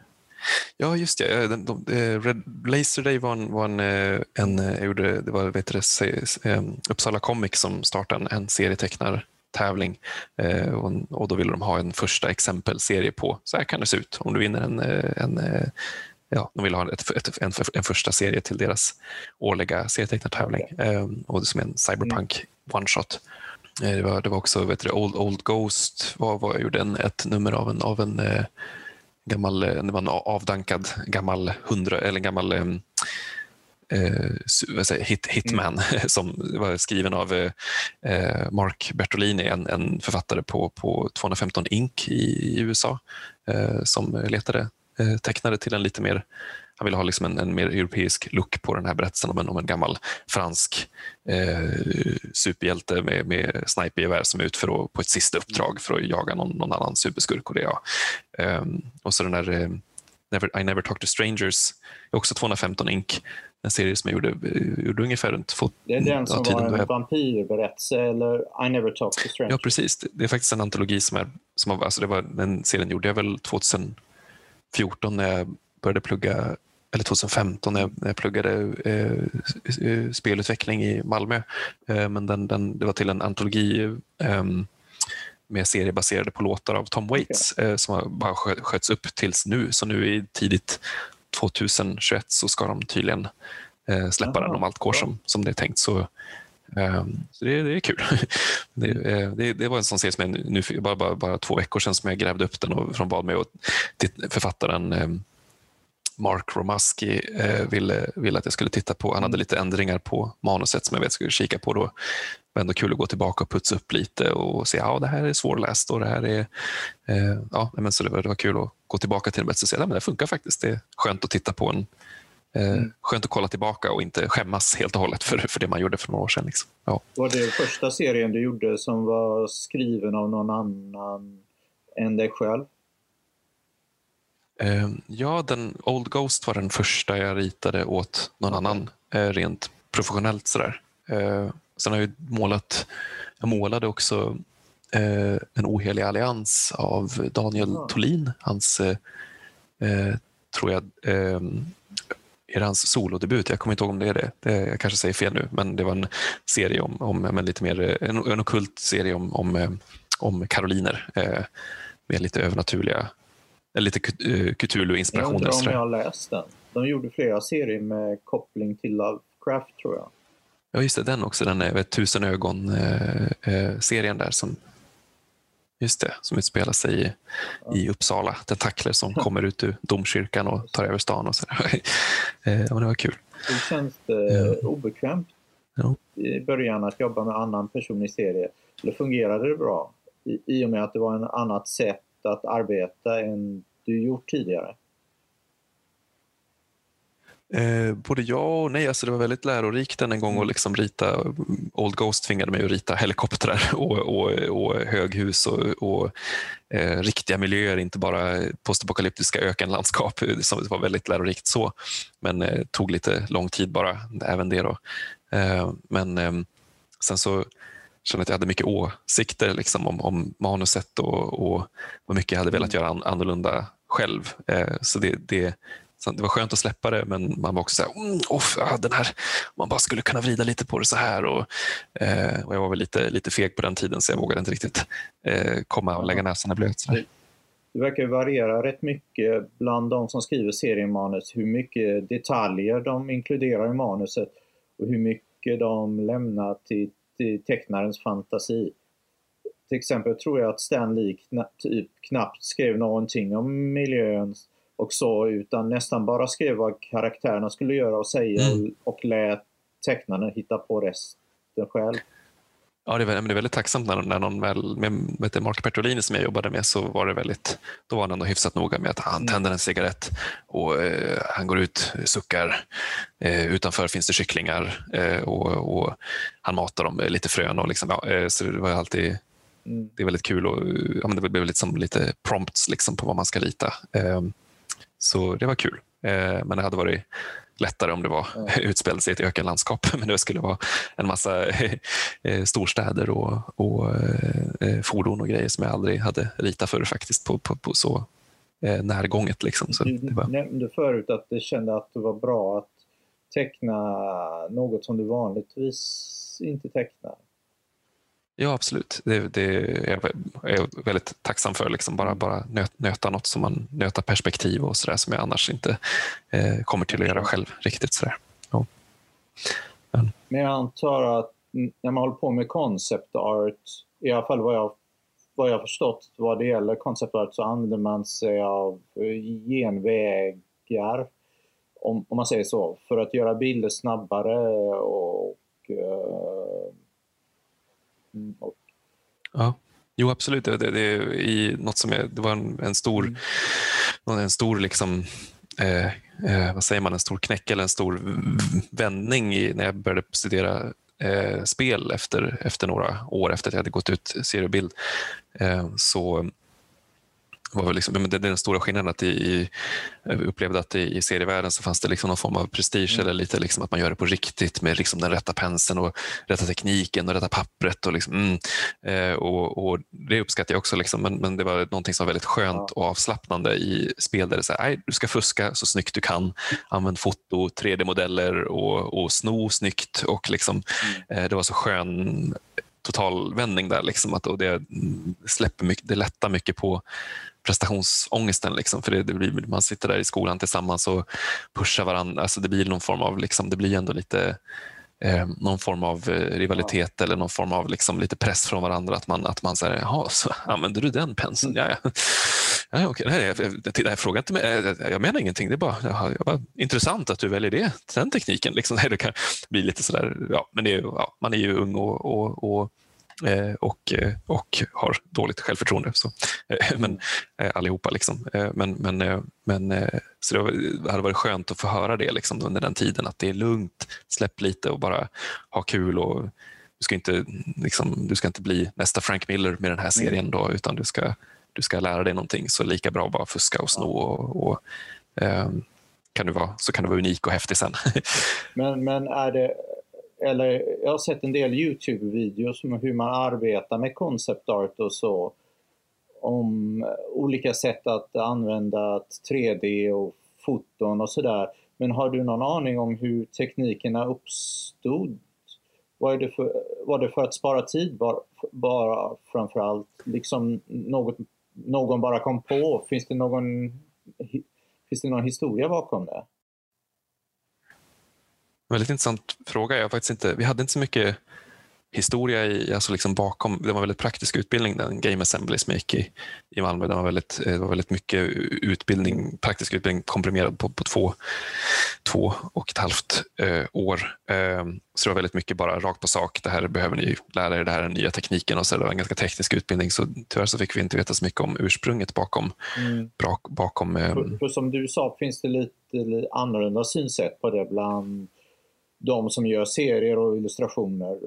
Ja, just det. Eh, den, de, eh, Red Laser Day var en, var en, en jag gjorde, det var vet du, Uppsala Comics som startade en, en serietecknare tävling eh, och, då ville de ha en första exempelserie på så här kan det se ut om du vinner en, eh, en eh, ja, de ville ha ett, ett, en, en första serie till deras årliga serietecknartävling och som en cyberpunk one-shot. Det var, det var också vet du, Old, Old Ghost var, var, gjorde en, ett nummer av en, av en gammal, det var en avdankad gammal hundra, eller gammal eh, hit, Hitman mm. *laughs* som var skriven av eh, Mark Bertolini, en, en, författare på, på 215 Inc i, i USA eh, som letade eh, tecknare till en lite mer han ville ha liksom en, en mer europeisk look på den här berättelsen om en, om en gammal fransk eh, superhjälte med, med snipergevär som är ut för att, på ett sista uppdrag för att jaga någon, någon annan superskurk. Och, det, ja. Um, och så den där eh, Never, I Never Talk to Strangers, också 215 ink. En serie som jag gjorde, gjorde ungefär runt två, Det är den som ja, var en vampyrberättelse eller I Never Talk to Strangers? Ja, precis. Det är faktiskt en antologi som är, som har, alltså det var, den serien gjorde jag väl 2014 när jag började plugga eller 2015 när jag, när jag pluggade eh, eh, spelutveckling i Malmö. Eh, men den, den, det var till en antologi eh, med serier baserade på låtar av Tom Waits okay. Eh, som har bara sköts upp tills nu. Så nu i tidigt 2021 så ska de tydligen eh, släppa Aha, den om allt går som, som det är tänkt. Så, så det, det, är kul. *laughs* Det, det, det, var en sån serie som jag nu, bara, bara, bara två veckor sedan som jag grävde upp den och från bad med och författaren Mark Romaski eh, ville, ville att jag skulle titta på. Han hade mm. lite ändringar på manuset som jag vet skulle kika på. Då. Var ändå kul att gå tillbaka och putsa upp lite och se ja det här är svårläst och det här är... Eh, ja, men så det var, det var kul att gå tillbaka till det och se att det funkar faktiskt. Det är skönt att titta på en Eh, mm. Skönt att kolla tillbaka och inte skämmas helt och hållet för, för det man gjorde för några år sedan. Liksom. Ja. Var det första serien du gjorde som var skriven av någon annan än dig själv? Ehm, ja, den Old Ghost var den första jag ritade åt någon annan eh, rent professionellt. Sådär. Sen har jag målat, jag målade också eh, En ohelig allians av Daniel ja. Tolin. Hans, eh, tror jag, ehm, är det hans solodebut? Jag kommer inte ihåg om det är det. det jag kanske säger fel nu, men det var en serie om, om men lite mer, en, en okult serie om, om, om karoliner med lite övernaturliga lite eh, Cthulhu-inspirationer. Jag undrar om jag har läst den. De gjorde flera serier med koppling till Lovecraft tror jag. Ja, just det. Den också. Den är Tusen ögon-serien eh, eh, där som Just det, som utspelar sig i, i Uppsala. Tentakler som *laughs* kommer ut ur domkyrkan och tar över stan. Och så. *laughs* ja, det var kul. Det känns det obekvämt ja. i början att jobba med annan person i serie. Eller fungerade det bra? I, I och med att det var ett annat sätt att arbeta än du gjort tidigare? Eh, både ja och nej. Alltså det var väldigt lärorikt en gång att mm. liksom rita. Old Ghost tvingade mig att rita helikoptrar *laughs* och, och, och höghus och, och eh, riktiga miljöer, inte bara postapokalyptiska ökenlandskap. Som var väldigt lärorikt så, men eh, tog lite lång tid bara, även det. Då. Eh, men sen så kände att jag hade mycket åsikter liksom, om, om manuset och, och vad mycket jag hade velat mm. göra an, annorlunda själv. Eh, så det, det, så det var skönt att släppa det men man var också så här, mm, oh, den här, man bara skulle kunna vrida lite på det så här. Och, eh, och jag var väl lite, lite feg på den tiden så jag vågade inte riktigt eh, komma och lägga näsan i blöt. Det verkar variera rätt mycket bland de som skriver seriemanus hur mycket detaljer de inkluderar i manuset och hur mycket de lämnar till tecknarens fantasi. Till exempel tror jag att Stan Lee typ knappt skrev någonting om miljön och så utan nästan bara skrev vad karaktärerna skulle göra och säga mm. och, och lät tecknarna hitta på resten själv. Ja, det är, det är väldigt tacksamt när, när någon väl, med, med Mark Bertolini som jag jobbade med så var det väldigt, då var han ändå hyfsat noga med att han mm. tänder en cigarett och eh, han går ut, suckar, eh, utanför finns det kycklingar eh, och, och, han matar dem lite frön och liksom, ja, eh, så det var alltid mm. det är väldigt kul och ja, men det blev liksom lite prompts liksom på vad man ska rita. Så det var kul. Eh, men det hade varit lättare om det var mm. *laughs* utspelade sig i ett ökenlandskap. *laughs* Men det skulle vara en massa *laughs* eh, storstäder och, och eh, fordon och grejer som jag aldrig hade ritat för faktiskt på, på, på så närgånget. Liksom. Så du var... nämnde förut att du kände att det var bra att teckna något som du vanligtvis inte tecknar. Ja, absolut. Det, det är jag väldigt tacksam för. Liksom bara, bara nöt, nöta något som man nöta perspektiv och sådär som jag annars inte eh, kommer till att göra själv riktigt. Sådär. Ja. Men. Men jag antar att när man håller på med concept art, i alla fall vad jag, vad jag förstått vad det gäller concept art så använder man sig av eh, genvägar, om, om man säger så, för att göra bilder snabbare och, och Ja, jo absolut. Det, det, det, i något som är, det var en, en stor, mm. en stor liksom, eh, eh, vad säger man, en stor knäck eller en stor vändning i, när jag började studera eh, spel efter, efter några år efter att jag hade gått ut seriebild. Eh, så var liksom, det är den stora skillnaden att i, jag upplevde att i, i serievärlden så fanns det liksom någon form av prestige mm. eller lite liksom att man gör det på riktigt med liksom den rätta penseln och rätta tekniken och rätta pappret. Och, liksom, mm, eh, och, och, Det uppskattar jag också, liksom, men, men det var någonting som var väldigt skönt och avslappnande i spel där det är nej, du ska fuska så snyggt du kan. Använd foto, 3D-modeller och, och sno snyggt. Och liksom, mm. eh, det var så skön totalvändning där. Liksom, att, och det, släpper mycket, det lättar mycket på prestationsångesten. Liksom, för det, det blir, man sitter där i skolan tillsammans och pushar varandra. Alltså det blir någon form av, liksom, det blir ändå lite eh, någon form av eh, rivalitet ja. eller någon form av liksom, lite press från varandra. Att man, att man säger, jaha, så använder du den penseln? Ja, ja. ja okay. Nej, jag, jag, jag, frågar inte jag, jag menar ingenting. Det är bara, jag bara intressant att du väljer det, den tekniken. Liksom. *laughs* Det kan bli lite sådär, ja, men det ja, man är ju ung och, och, och Eh, och, eh, och har dåligt självförtroende. Så, eh, men, allihopa. Liksom. Men, men, men, så det hade varit skönt att få höra det liksom, under den tiden, att det är lugnt, släpp lite och bara ha kul. Och, du, ska inte, liksom, du ska inte bli nästa Frank Miller med den här serien, då, utan du ska, du ska lära dig någonting. Så lika bra att bara fuska och sno. Och, och, um, kan du vara, så kan du vara unik och häftig sen. *laughs* men, men är det eller jag har sett en del Youtube-videos om hur man arbetar med concept art och så. Om olika sätt att använda 3D och foton och sådär. Men har du någon aning om hur teknikerna uppstod? Var det för, var det för att spara tid bara, bara framförallt? Liksom något, någon bara kom på? Finns det någon, finns det någon historia bakom det? Väldigt intressant fråga. Jag faktiskt inte, vi hade inte så mycket historia i, alltså liksom bakom. Det var väldigt praktisk utbildning, den Game Assembly som jag gick i, i Malmö. Det var, väldigt, det var väldigt mycket utbildning, praktisk utbildning komprimerad på, på två, två och ett halvt eh, år. Eh, så det var väldigt mycket bara rakt på sak. Det här behöver ni lära er, det här är den nya tekniken. och så Det var en ganska teknisk utbildning så tyvärr så fick vi inte veta så mycket om ursprunget bakom. Mm. bakom eh, för, för som du sa finns det lite, lite annorlunda synsätt på det bland de som gör serier och illustrationer.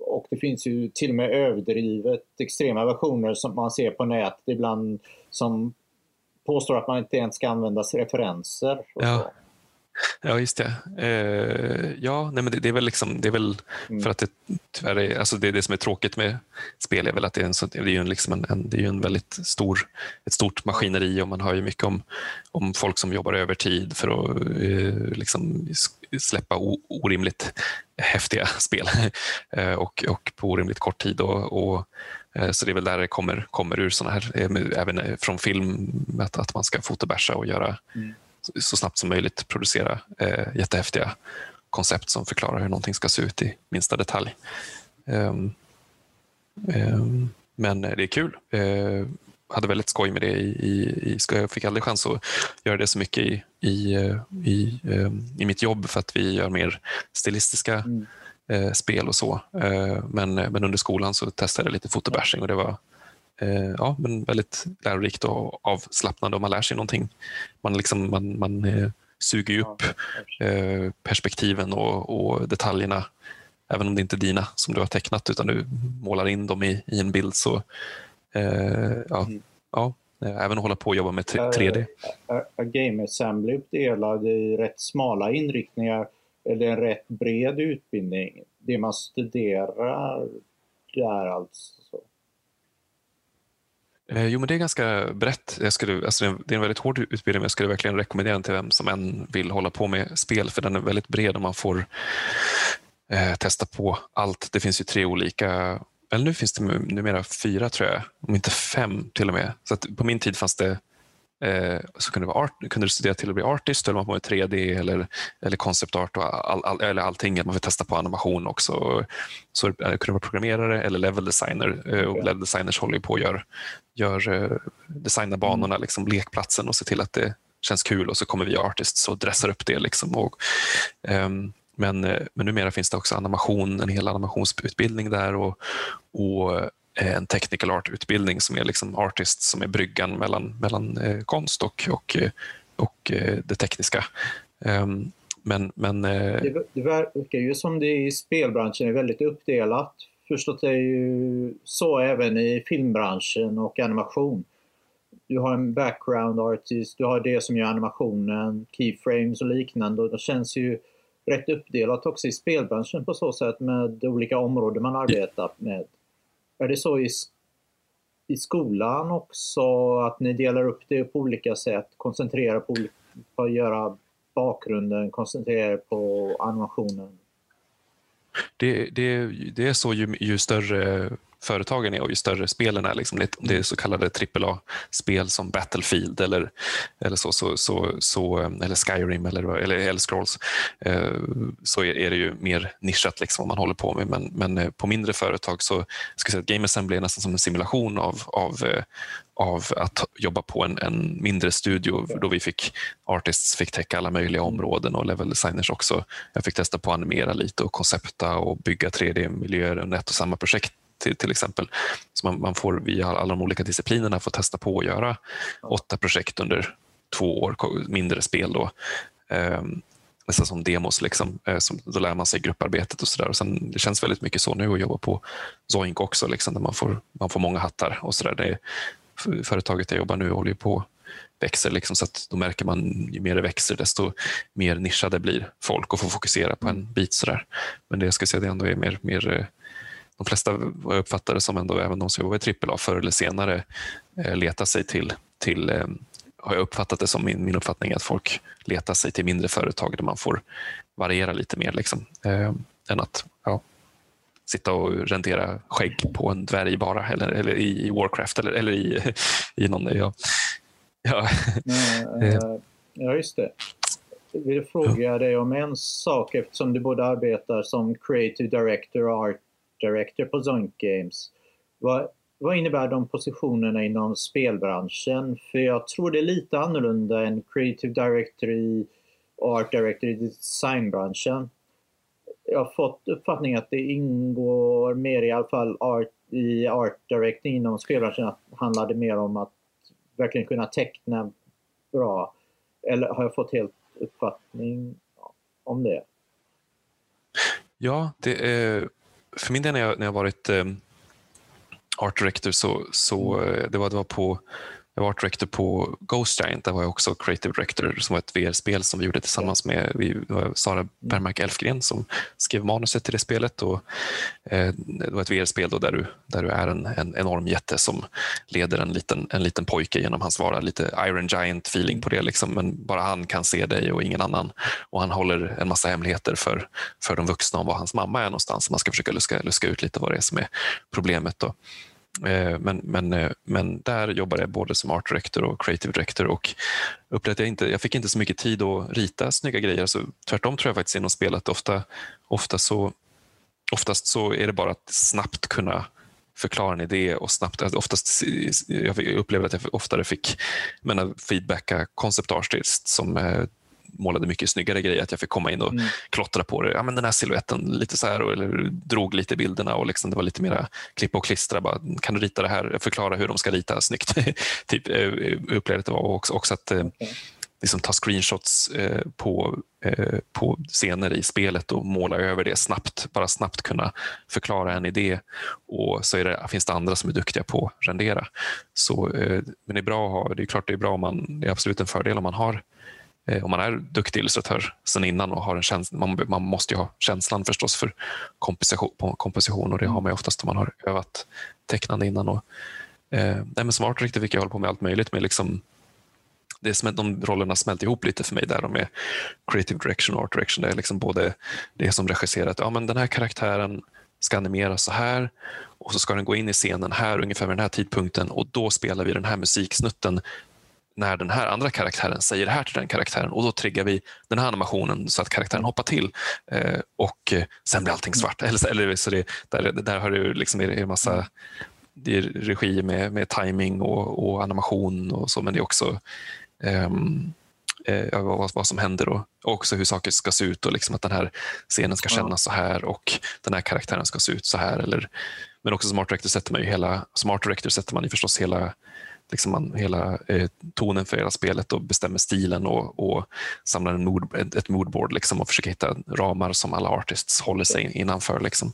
Och det finns ju till och med överdrivet extrema versioner som man ser på nätet ibland som påstår att man inte ens ska använda referenser. Ja. *laughs* Ja, just det. Eh, ja, nej, men det, det, är väl, liksom, det är väl mm. för att det tyvärr är, alltså det, är det som är tråkigt med spel är väl att det är, en, det är ju en, liksom en, en, det är en väldigt stor, ett stort maskineri och man hör ju mycket om, om folk som jobbar övertid för att eh, liksom släppa o, orimligt häftiga *laughs* spel eh, och, och på orimligt kort tid. Och, och eh, så det är väl där det kommer, kommer ur såna här, eh, även från film, att, att man ska fotobärsa och göra mm så snabbt som möjligt producera eh, jättehäftiga koncept som förklarar hur någonting ska se ut i minsta detalj. Um, um, men det är kul. Uh, hade väldigt skoj med det. I, i, jag fick aldrig chans att göra det så mycket i, i, eh, i, um, i mitt jobb för att vi gör mer stilistiska mm. uh, spel och så. Men, men under skolan så testade jag lite fotobashing och det var eh, ja, men väldigt lärorikt och avslappnande och man lär sig någonting. Man, liksom, man, man eh, suger upp eh, perspektiven och, och, detaljerna även om det inte är dina som du har tecknat utan du målar in dem i, i en bild. så eh, ja, mm. ja, Även att hålla på och jobba med 3D. Är, är Game Assembly uppdelad i rätt smala inriktningar eller en rätt bred utbildning? Det man studerar där alltså? Eh, jo, men det är ganska brett. Jag skulle, alltså det är en väldigt hård utbildning, men jag skulle verkligen rekommendera den till vem som än vill hålla på med spel, för den är väldigt bred och man får eh, testa på allt. Det finns ju tre olika, eller nu finns det numera fyra tror jag, om inte fem till och med. Så på min tid fanns det Eh, så kunde, det vara art, kunde du studera till att bli artist, eller man på med 3D eller, eller concept art och all, all, eller allting. Man får testa på animation också. Så det kunde vara programmerare eller level designer. Eh, och level designers håller på och gör, gör eh, designar banorna, liksom, lekplatsen och ser till att det känns kul och så kommer vi artists och dressar upp det. Liksom. Och, um, men, men numera finns det också animation, en hel animationsutbildning där och, och Eh, en technical art-utbildning som är liksom artist som är bryggan mellan, mellan eh, konst och, och, eh, och det tekniska. Ehm, men, men, det, det verkar ju som det i spelbranschen är väldigt uppdelat. Förstått det är ju så även i filmbranschen och animation. Du har en background artist, du har det som gör animationen, keyframes och liknande och det känns ju rätt uppdelat också i spelbranschen på så sätt med olika områden man arbetar med. Är det så i, i skolan också att ni delar upp det på olika sätt, koncentrerar på, på att göra bakgrunden, koncentrerar på animationen? Det, det, det är så ju, ju större företagen är och ju större spelen är. Liksom, det är så kallade AAA-spel som Battlefield eller, eller, så, så, så, så, eller Skyrim eller, eller Elder eh, så är, är, det ju mer nischat liksom, vad man håller på med. Men, men eh, på mindre företag så ska jag säga att Game Assembly är nästan som en simulation av, av, eh, av att jobba på en, en, mindre studio då vi fick artists fick täcka alla möjliga områden och level designers också. Jag fick testa på att animera lite och koncepta och bygga 3D-miljöer under ett och samma projekt till, till exempel. Så man, man, får via alla de olika disciplinerna få testa på att göra åtta projekt under två år, mindre spel då. Um, nästan som demos. Liksom. Eh, som, då lär man sig grupparbetet och sådär. Det känns väldigt mycket så nu att jobba på Zoink också, liksom, där man får, man får många hattar. och så där. Det Företaget jag jobbar nu håller på växer, liksom, så att då märker man ju mer det växer desto mer nischade blir folk och får fokusera på en bit. Så där. Men det jag ska säga det ändå är mer, mer eh, de flesta vad jag uppfattar det som ändå, även de som jobbar i AAA förr eller senare eh, letar sig till, till eh, har jag uppfattat det som min, min uppfattning att folk letar sig till mindre företag där man får variera lite mer liksom, eh, än att ja, sitta och rendera skägg på en dvärg bara eller, eller i Warcraft eller, eller i, *laughs* i någon... Ja, ja. ja, just det. Jag vill fråga dig om en sak eftersom du både arbetar som creative director och art Director på Zoink Games. Vad, vad innebär de positionerna inom spelbranschen? För jag tror det är lite annorlunda än Creative Director i, och Art Director i designbranschen. Jag har fått uppfattningen att det ingår mer i alla fall art, i Art Director inom spelbranschen att handlar det mer om att verkligen kunna teckna bra. Eller har jag fått helt uppfattning om det? Ja, det är för min del när jag, när jag varit eh, art director så, så eh, det, var, det var på jag var director på Ghost Giant, där var jag också creative director som var ett VR-spel som vi gjorde tillsammans med vi, Sara. Bergmark Elfgren som skrev manuset till det spelet. Och, eh, det var ett VR-spel där du, där du är en, en enorm jätte som leder en liten, en liten pojke genom hans vardag. Lite Iron Giant-feeling på det, liksom, men bara han kan se dig och ingen annan. Och han håller en massa hemligheter för, för de vuxna om var hans mamma är någonstans. Man ska försöka luska, luska ut lite vad det är som är problemet. Då. Eh, men, men, eh, men där jobbade jag både som art director och creative director och upplevde jag, inte, jag fick inte så mycket tid att rita snygga grejer. Så tvärtom tror jag faktiskt inom spel att ofta, ofta så, oftast så är det bara att snabbt kunna förklara en idé och snabbt, oftast, jag upplevde att jag oftare fick menar, feedbacka concept artist som eh, målade mycket snyggare grejer, att jag fick komma in och mm. klottra på det. Ja, men den här siluetten, lite så här, eller drog lite bilderna och liksom, det var lite mera klippa och klistra. Bara, kan du rita det här? Förklara hur de ska rita snyggt. *laughs* typ, eh, det var också, också att eh, okay. liksom, ta screenshots eh, på, eh, på scener i spelet och måla över det snabbt. Bara snabbt kunna förklara en idé. Och så är det, finns det andra som är duktiga på att rendera. Så, eh, men det är bra att ha, det är klart det är bra om man, det är absolut en fördel om man har Eh, om man är duktig illustratör sen innan och har en känsla, man, man måste ju ha känslan förstås för komposition, komposition och det har man ju oftast om man har övat tecknande innan. Och, eh, nej, men som art director fick jag hålla på med allt möjligt. Med liksom, det som, de rollerna smälte ihop lite för mig där med creative direction och art direction. Det är liksom både det som regisserat, ja men den här karaktären ska animeras så här och så ska den gå in i scenen här ungefär vid den här tidpunkten och då spelar vi den här musiksnutten när den här andra karaktären säger det här till den karaktären och då triggar vi den här animationen så att karaktären hoppar till eh, och eh, sen blir allting svart. Eller, eller, så det, där, där har du liksom en massa det är regi med, med timing och, och animation och så men det är också um, eh, vad, vad, som händer och, och också hur saker ska se ut och liksom att den här scenen ska kännas så här och den här karaktären ska se ut så här. Eller, men också som art director sätter man ju hela, som art director sätter man ju förstås hela liksom man, hela eh, tonen för hela spelet och bestämmer stilen och, och samlar en mood, ett, ett moodboard liksom, och försöker hitta ramar som alla artists håller sig innanför. Liksom.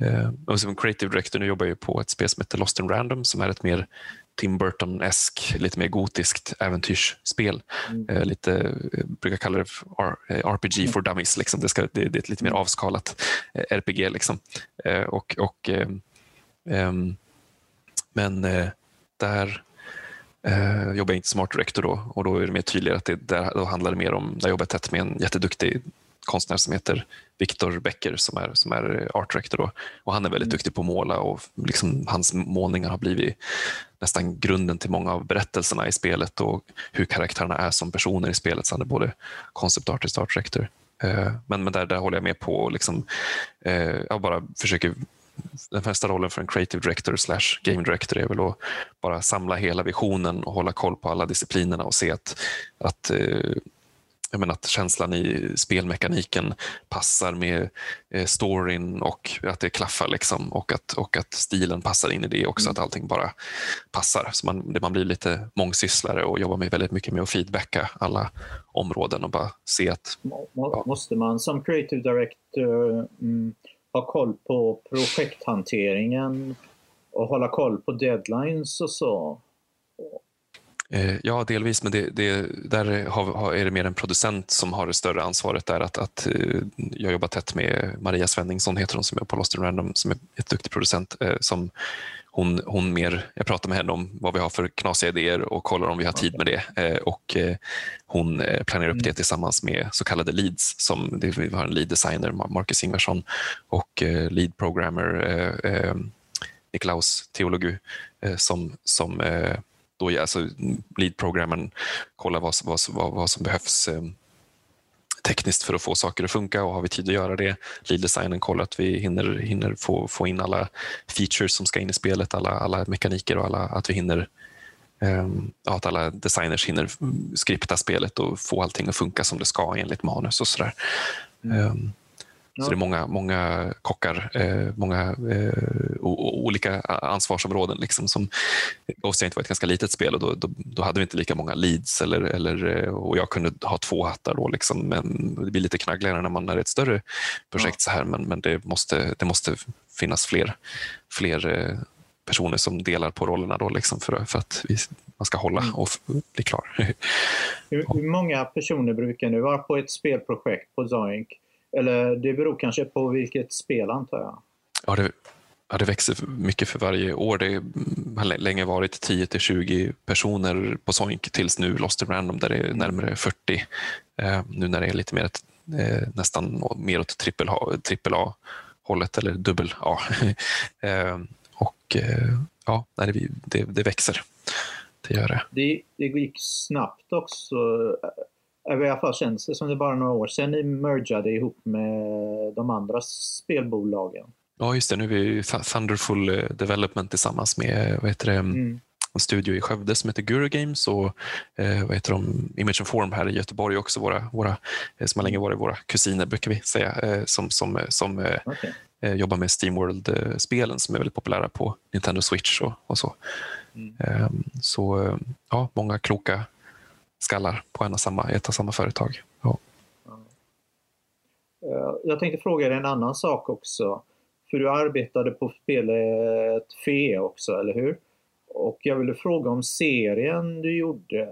Eh, och som creative director nu jobbar jag på ett spel som heter Lost in Random som är ett mer Tim Burton-esk, lite mer gotiskt äventyrsspel. Mm. Eh, lite, jag eh, brukar kalla det RPG mm. for dummies. Liksom. Det, ska, det, det, är ett lite mer mm. avskalat eh, RPG. Liksom. Eh, och, och, ehm, men där jobbar jag inte som art director då och då är det mer tydligare att det, där, då handlar det mer om, där jobbar jag tätt med en jätteduktig konstnär som heter Viktor Becker som är, som är art director. Då. Och han är väldigt mm. duktig på att måla och liksom, hans målningar har blivit nästan grunden till många av berättelserna i spelet och hur karaktärerna är som personer i spelet. Så han är både concept artist och art director. Eh, men, men där, där håller jag med på och liksom, eh, jag bara försöker den främsta rollen för en creative director slash game director är väl att bara samla hela visionen och hålla koll på alla disciplinerna och se att, att eh, jag menar att känslan i spelmekaniken passar med eh, storyn och att det klaffar liksom och att, och att stilen passar in i det också, mm. att allting bara passar. Så man, man blir lite mångsysslare och jobbar med väldigt mycket med att feedbacka alla områden och bara se att... Måste man som creative director mm, ha koll på projekthanteringen och hålla koll på deadlines och så? Eh, ja, delvis, men det, det, där har, är det mer en producent som har det större ansvaret. där att, att eh, Jag jobbar tätt med Maria Svenningsson, heter hon, som är på Lost in Random, som är ett duktig producent. Eh, som hon, hon mer, jag pratar med henne om vad vi har för knasiga idéer och kollar om vi har tid med det. Och hon planerar upp det mm. tillsammans med så kallade leads. Som, vi har en lead designer, Marcus Ingvarsson, och lead programmer Niklaus Teologu som, som då alltså, lead-programmen kollar vad, vad, vad, vad som behövs eh, tekniskt för att få saker att funka och har vi tid att göra det. Lead-designen kollar att vi hinner, hinner få, få in alla features som ska in i spelet, alla, alla mekaniker och alla, att vi hinner um, att alla designers hinner skripta spelet och få allting att funka som det ska enligt manus och sådär. Mm. Um, Ja. Så det är många, många kockar, eh, många eh, olika ansvarsområden. Liksom, som Ghost var ett ganska litet spel och då, då, då, hade vi inte lika många leads eller, eller, eh, och jag kunde ha två hattar. Då, liksom, men det blir lite knaggligare när man är ett större projekt. Ja. så här, Men, men det, måste, det måste finnas fler, fler eh, personer som delar på rollerna då, liksom, för, för att vi, man ska hålla mm. och bli klar. *laughs* hur, hur många personer brukar ni vara på ett spelprojekt på Zoink? Eller det beror kanske på vilket spel antar jag? Ja, det, ja, det växer mycket för varje år. Det har länge varit 10 till 20 personer på Soink tills nu Lost in Random där det är närmare 40. Eh, nu när det är lite mer ett, eh, nästan mer åt trippel A, hållet eller dubbel A. *laughs* eh, och eh, ja, det, det, det växer. Det gör det. Det, det gick snabbt också i alla fall känns det som det bara några år sedan ni mergade ihop med de andra spelbolagen. Ja, just det. Nu är vi Thunderful eh, Development tillsammans med vad heter det, mm. en studio i Skövde som heter Guru Games och eh, vad heter de, Image and Form här i Göteborg också, våra, våra, eh, som har länge varit våra kusiner brukar vi säga, eh, som, som, som okay. eh, jobbar med Steamworld-spelen som är väldigt populära på Nintendo Switch och, och så. Mm. Ehm, så ja, många kloka skallar på en och samma, ett och samma företag. Ja. Eh, jag tänkte fråga dig en annan sak också. För du arbetade på spelet Fe också, eller hur? Och jag ville fråga om serien du gjorde.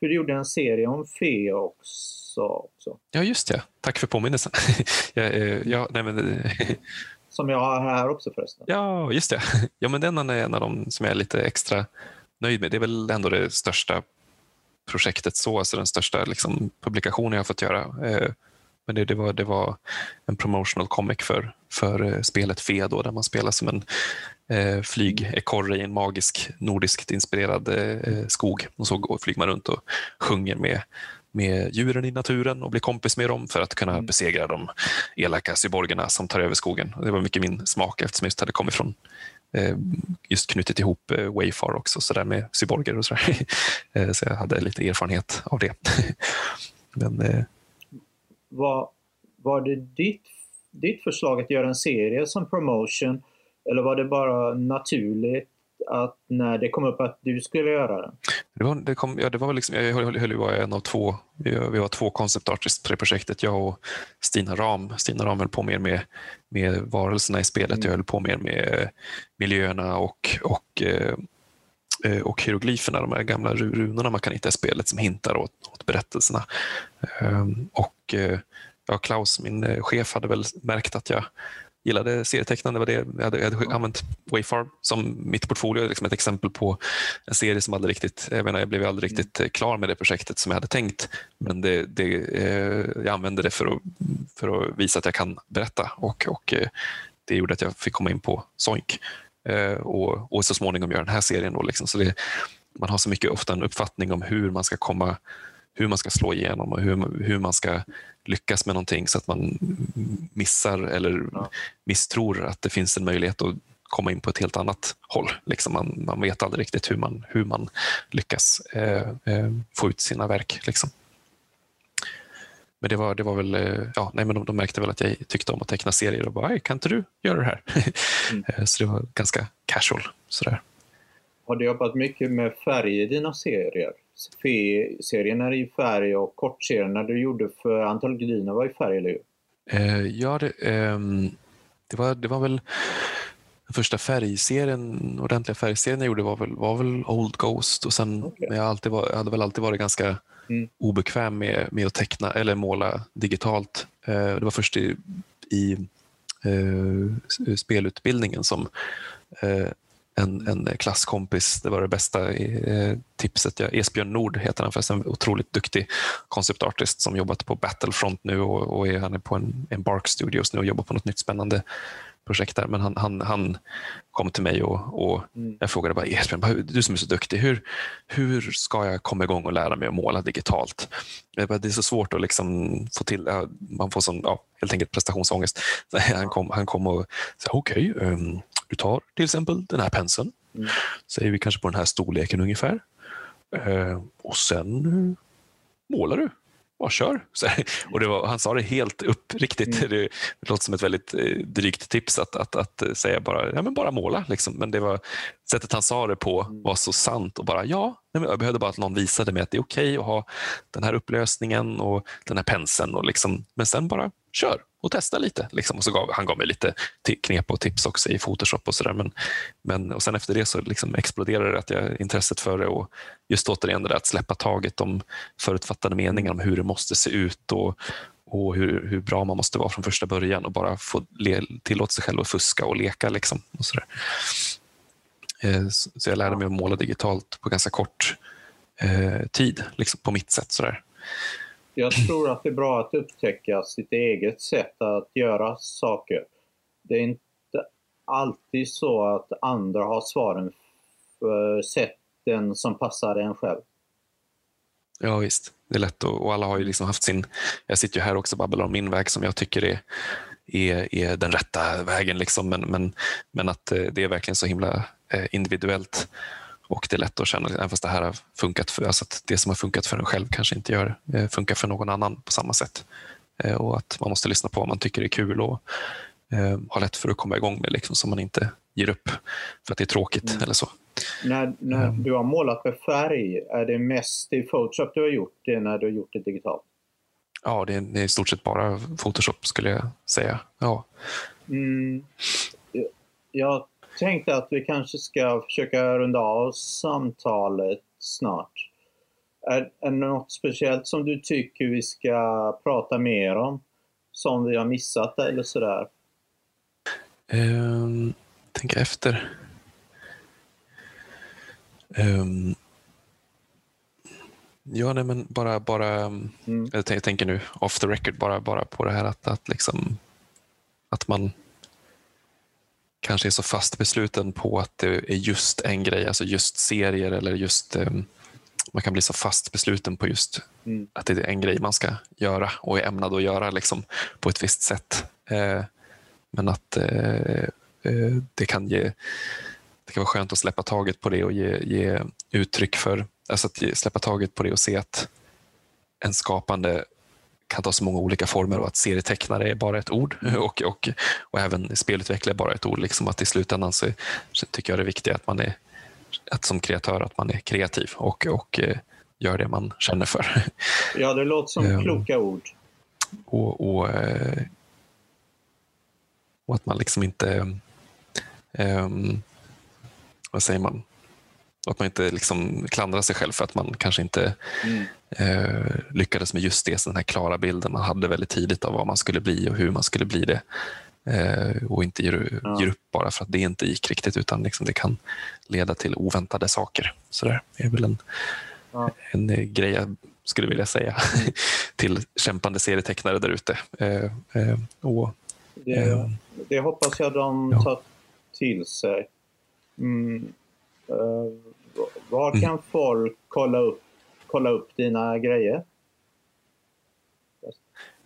För du gjorde en serie om Fe också. också. Ja, just det. Tack för påminnelsen. *laughs* ja, eh, ja, nej, men... *laughs* som jag har här också förresten. Ja, just det. Ja, men den är en av de som jag är lite extra nöjd med. Det är väl ändå det största projektet så, alltså den största liksom, publikationen jag har fått göra. Eh, men det, det, var, det var en promotional comic för, för eh, spelet Fe då, där man spelar som en eh, flygekorre i en magisk nordiskt inspirerad eh, skog. Och så flyger man runt och sjunger med, med djuren i naturen och blir kompis med dem för att kunna mm. besegra de elaka cyborgerna som tar över skogen. Det var mycket min smak eftersom jag just hade kommit från Eh, Eh, just knutit ihop eh, Wayfar också, så där med cyborger och sådär. där. *laughs* Eh, så jag hade lite erfarenhet av det. *laughs* Men, var, var det ditt, ditt förslag att göra en serie som promotion eller var det bara naturligt att när det kom upp att du skulle göra det? Det var, det kom, ja, det var väl liksom, jag höll, höll ju vara en av två, vi, var två concept artists på det projektet, jag och Stina Ram. Stina Ram höll på mer med, med varelserna i spelet, mm. jag höll på mer med miljöerna och, och eh, eh, och hieroglyferna, de här gamla runorna man kan hitta i spelet som hintar åt, åt berättelserna. Ehm, och eh, ja, Klaus, min chef, hade väl märkt att jag gillade serietecknande. var det. Jag hade, jag hade använt Wayfarm som mitt portfolio, liksom ett exempel på en serie som aldrig riktigt, jag menar jag blev aldrig riktigt mm. klar med det projektet som jag hade tänkt. Men det, det, eh, jag använde det för att, för att visa att jag kan berätta och, och eh, det gjorde att jag fick komma in på Soink eh, och, och så småningom göra den här serien. Då, liksom. så det, man har så mycket ofta en uppfattning om hur man ska komma hur man ska slå igenom och hur, hur man ska lyckas med någonting så att man missar eller misstror att det finns en möjlighet att komma in på ett helt annat håll. Liksom man, man vet aldrig riktigt hur man, hur man lyckas eh, eh, få ut sina verk. Liksom. Men det var, det var väl, eh, ja, nej, men de, de märkte väl att jag tyckte om att teckna serier och bara, kan inte du göra det här? *laughs* Mm. Eh, så det var ganska casual. Sådär. Har du jobbat mycket med färg i dina serier? Fe-serien är i färg och kortserierna du gjorde för antologierna var i färg, eller hur? Uh, ja, det, um, det, var, det var väl den första färgserien, ordentliga färgserien jag gjorde var väl, var väl Old Ghost och sen okay. jag, alltid var, jag hade väl alltid varit ganska mm. obekväm med, med att teckna eller måla digitalt. Uh, det var först i, i uh, spelutbildningen som en, en klasskompis. Det var det bästa eh, tipset. Jag, Esbjörn Nord heter han förresten, otroligt duktig concept artist som jobbat på Battlefront nu och, och är, han är på en, en Bark Studios nu och jobbar på något nytt spännande projekt där. Men han, han, han kom till mig och, och mm. jag frågade bara Esbjörn, du som är så duktig, hur, hur ska jag komma igång och lära mig att måla digitalt? Bara, det är så svårt att liksom få till, man får sån, ja, helt enkelt prestationsångest. *laughs* Han kom, han kom och sa, okej, okay, um, ehm, du tar till exempel den här penseln, mm. säger vi kanske på den här storleken ungefär. Uh, och sen uh, målar du bara kör. och det var, han sa det helt uppriktigt. Mm. Det, det låter som ett väldigt eh, drygt tips att, att, att eh, säga bara, ja, men bara måla. Liksom. Men det var, sättet han sa det på mm. var så sant och bara ja, jag behövde bara att någon visade mig att det är okej okay att ha den här upplösningen och den här penseln. Och liksom, men sen bara kör och testa lite. Liksom. Och så gav, han gav mig lite knep och tips också i Photoshop och sådär. Men, men, och sen efter det så liksom exploderade det att jag, intresset för det och just återigen det där att släppa taget om förutfattade meningar om hur det måste se ut och, och hur, hur bra man måste vara från första början och bara få le, tillåta sig själv att fuska och leka. Liksom, och så, eh, så jag lärde mig att måla digitalt på ganska kort eh, tid, liksom på mitt sätt. Så jag tror att det är bra att upptäcka sitt eget sätt att göra saker. Det är inte alltid så att andra har svaren för sätten som passar en själv. Ja visst, det är lätt och, alla har ju liksom haft sin... Jag sitter ju här också och babblar om min väg som jag tycker är, är, är den rätta vägen. Liksom. Men, men, men att eh, det är verkligen så himla eh, individuellt. Och det är lätt att känna, även fast det här har funkat för, alltså att det som har funkat för en själv kanske inte gör, eh, funkar för någon annan på samma sätt. Eh, och att man måste lyssna på vad man tycker är kul och eh, ha lätt för att komma igång med liksom, så man inte ger upp för att det är tråkigt mm. eller så. När, när um, du har målat med färg, är det mest i Photoshop du har gjort det när du har gjort det digitalt? Ja, det är, det är i stort sett bara Photoshop skulle jag säga. Ja. Mm, jag tänkte att vi kanske ska försöka runda av samtalet snart. Är, är det något speciellt som du tycker vi ska prata mer om? Som vi har missat eller sådär? Um, tänka efter. Um, ja, nej, men bara, bara mm. jag, jag tänker nu off the record bara, bara på det här att, att, liksom, att man kanske är så fast besluten på att det är just en grej, alltså just serier eller just um, man kan bli så fast besluten på just mm. att det är en grej man ska göra och är ämnad att göra liksom, på ett visst sätt. Eh, men att eh, eh, det kan ge det kan vara skönt att släppa taget på det och ge, ge uttryck för, alltså att släppa taget på det och se att en skapande kan ta så många olika former och att serietecknare är bara ett ord *laughs* och, och, och även spelutvecklare är bara ett ord. Liksom att I slutändan så, så tycker jag det är viktigt att man är att som kreatör att man är kreativ och, och eh, gör det man känner för. *laughs* Ja, det låter som um, kloka ord. Och, och, eh, och, att man liksom inte... Um, vad säger man? Att man inte liksom klandrar sig själv för att man kanske inte mm. eh, lyckades med just det, den här klara bilden man hade väldigt tidigt av vad man skulle bli och hur man skulle bli det. Eh, och inte ger, ja. ger, upp bara för att det inte gick riktigt utan liksom det kan leda till oväntade saker. Så det är väl en, ja. en eh, grej jag skulle vilja säga mm. *laughs* till kämpande serietecknare där ute. Eh, eh, det, eh, det, hoppas jag de ja. tar till sig. Mm. Uh, var kan mm. folk kolla upp, kolla upp dina grejer?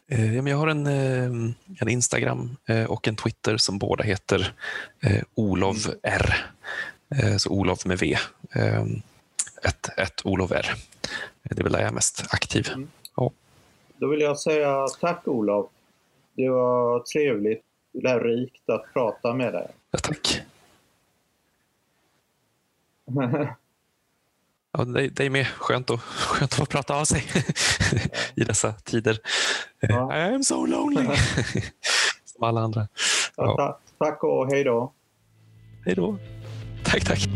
Eh, jag har en, eh, en Instagram eh, och en Twitter som båda heter Olov R. Så Olov med V. Ett, ett Olov R. Det är väl där jag är mest aktiv. Mm. Ja. Då vill jag säga tack Olov. Det var trevligt, lärorikt att prata med dig. Ja, tack. Ja, det, det är med. Skönt att, skönt att få prata av sig *laughs* i dessa tider. Ja. I am so lonely. *laughs* Som alla andra. Ja, tack och hej då. Hej då. Tack, tack.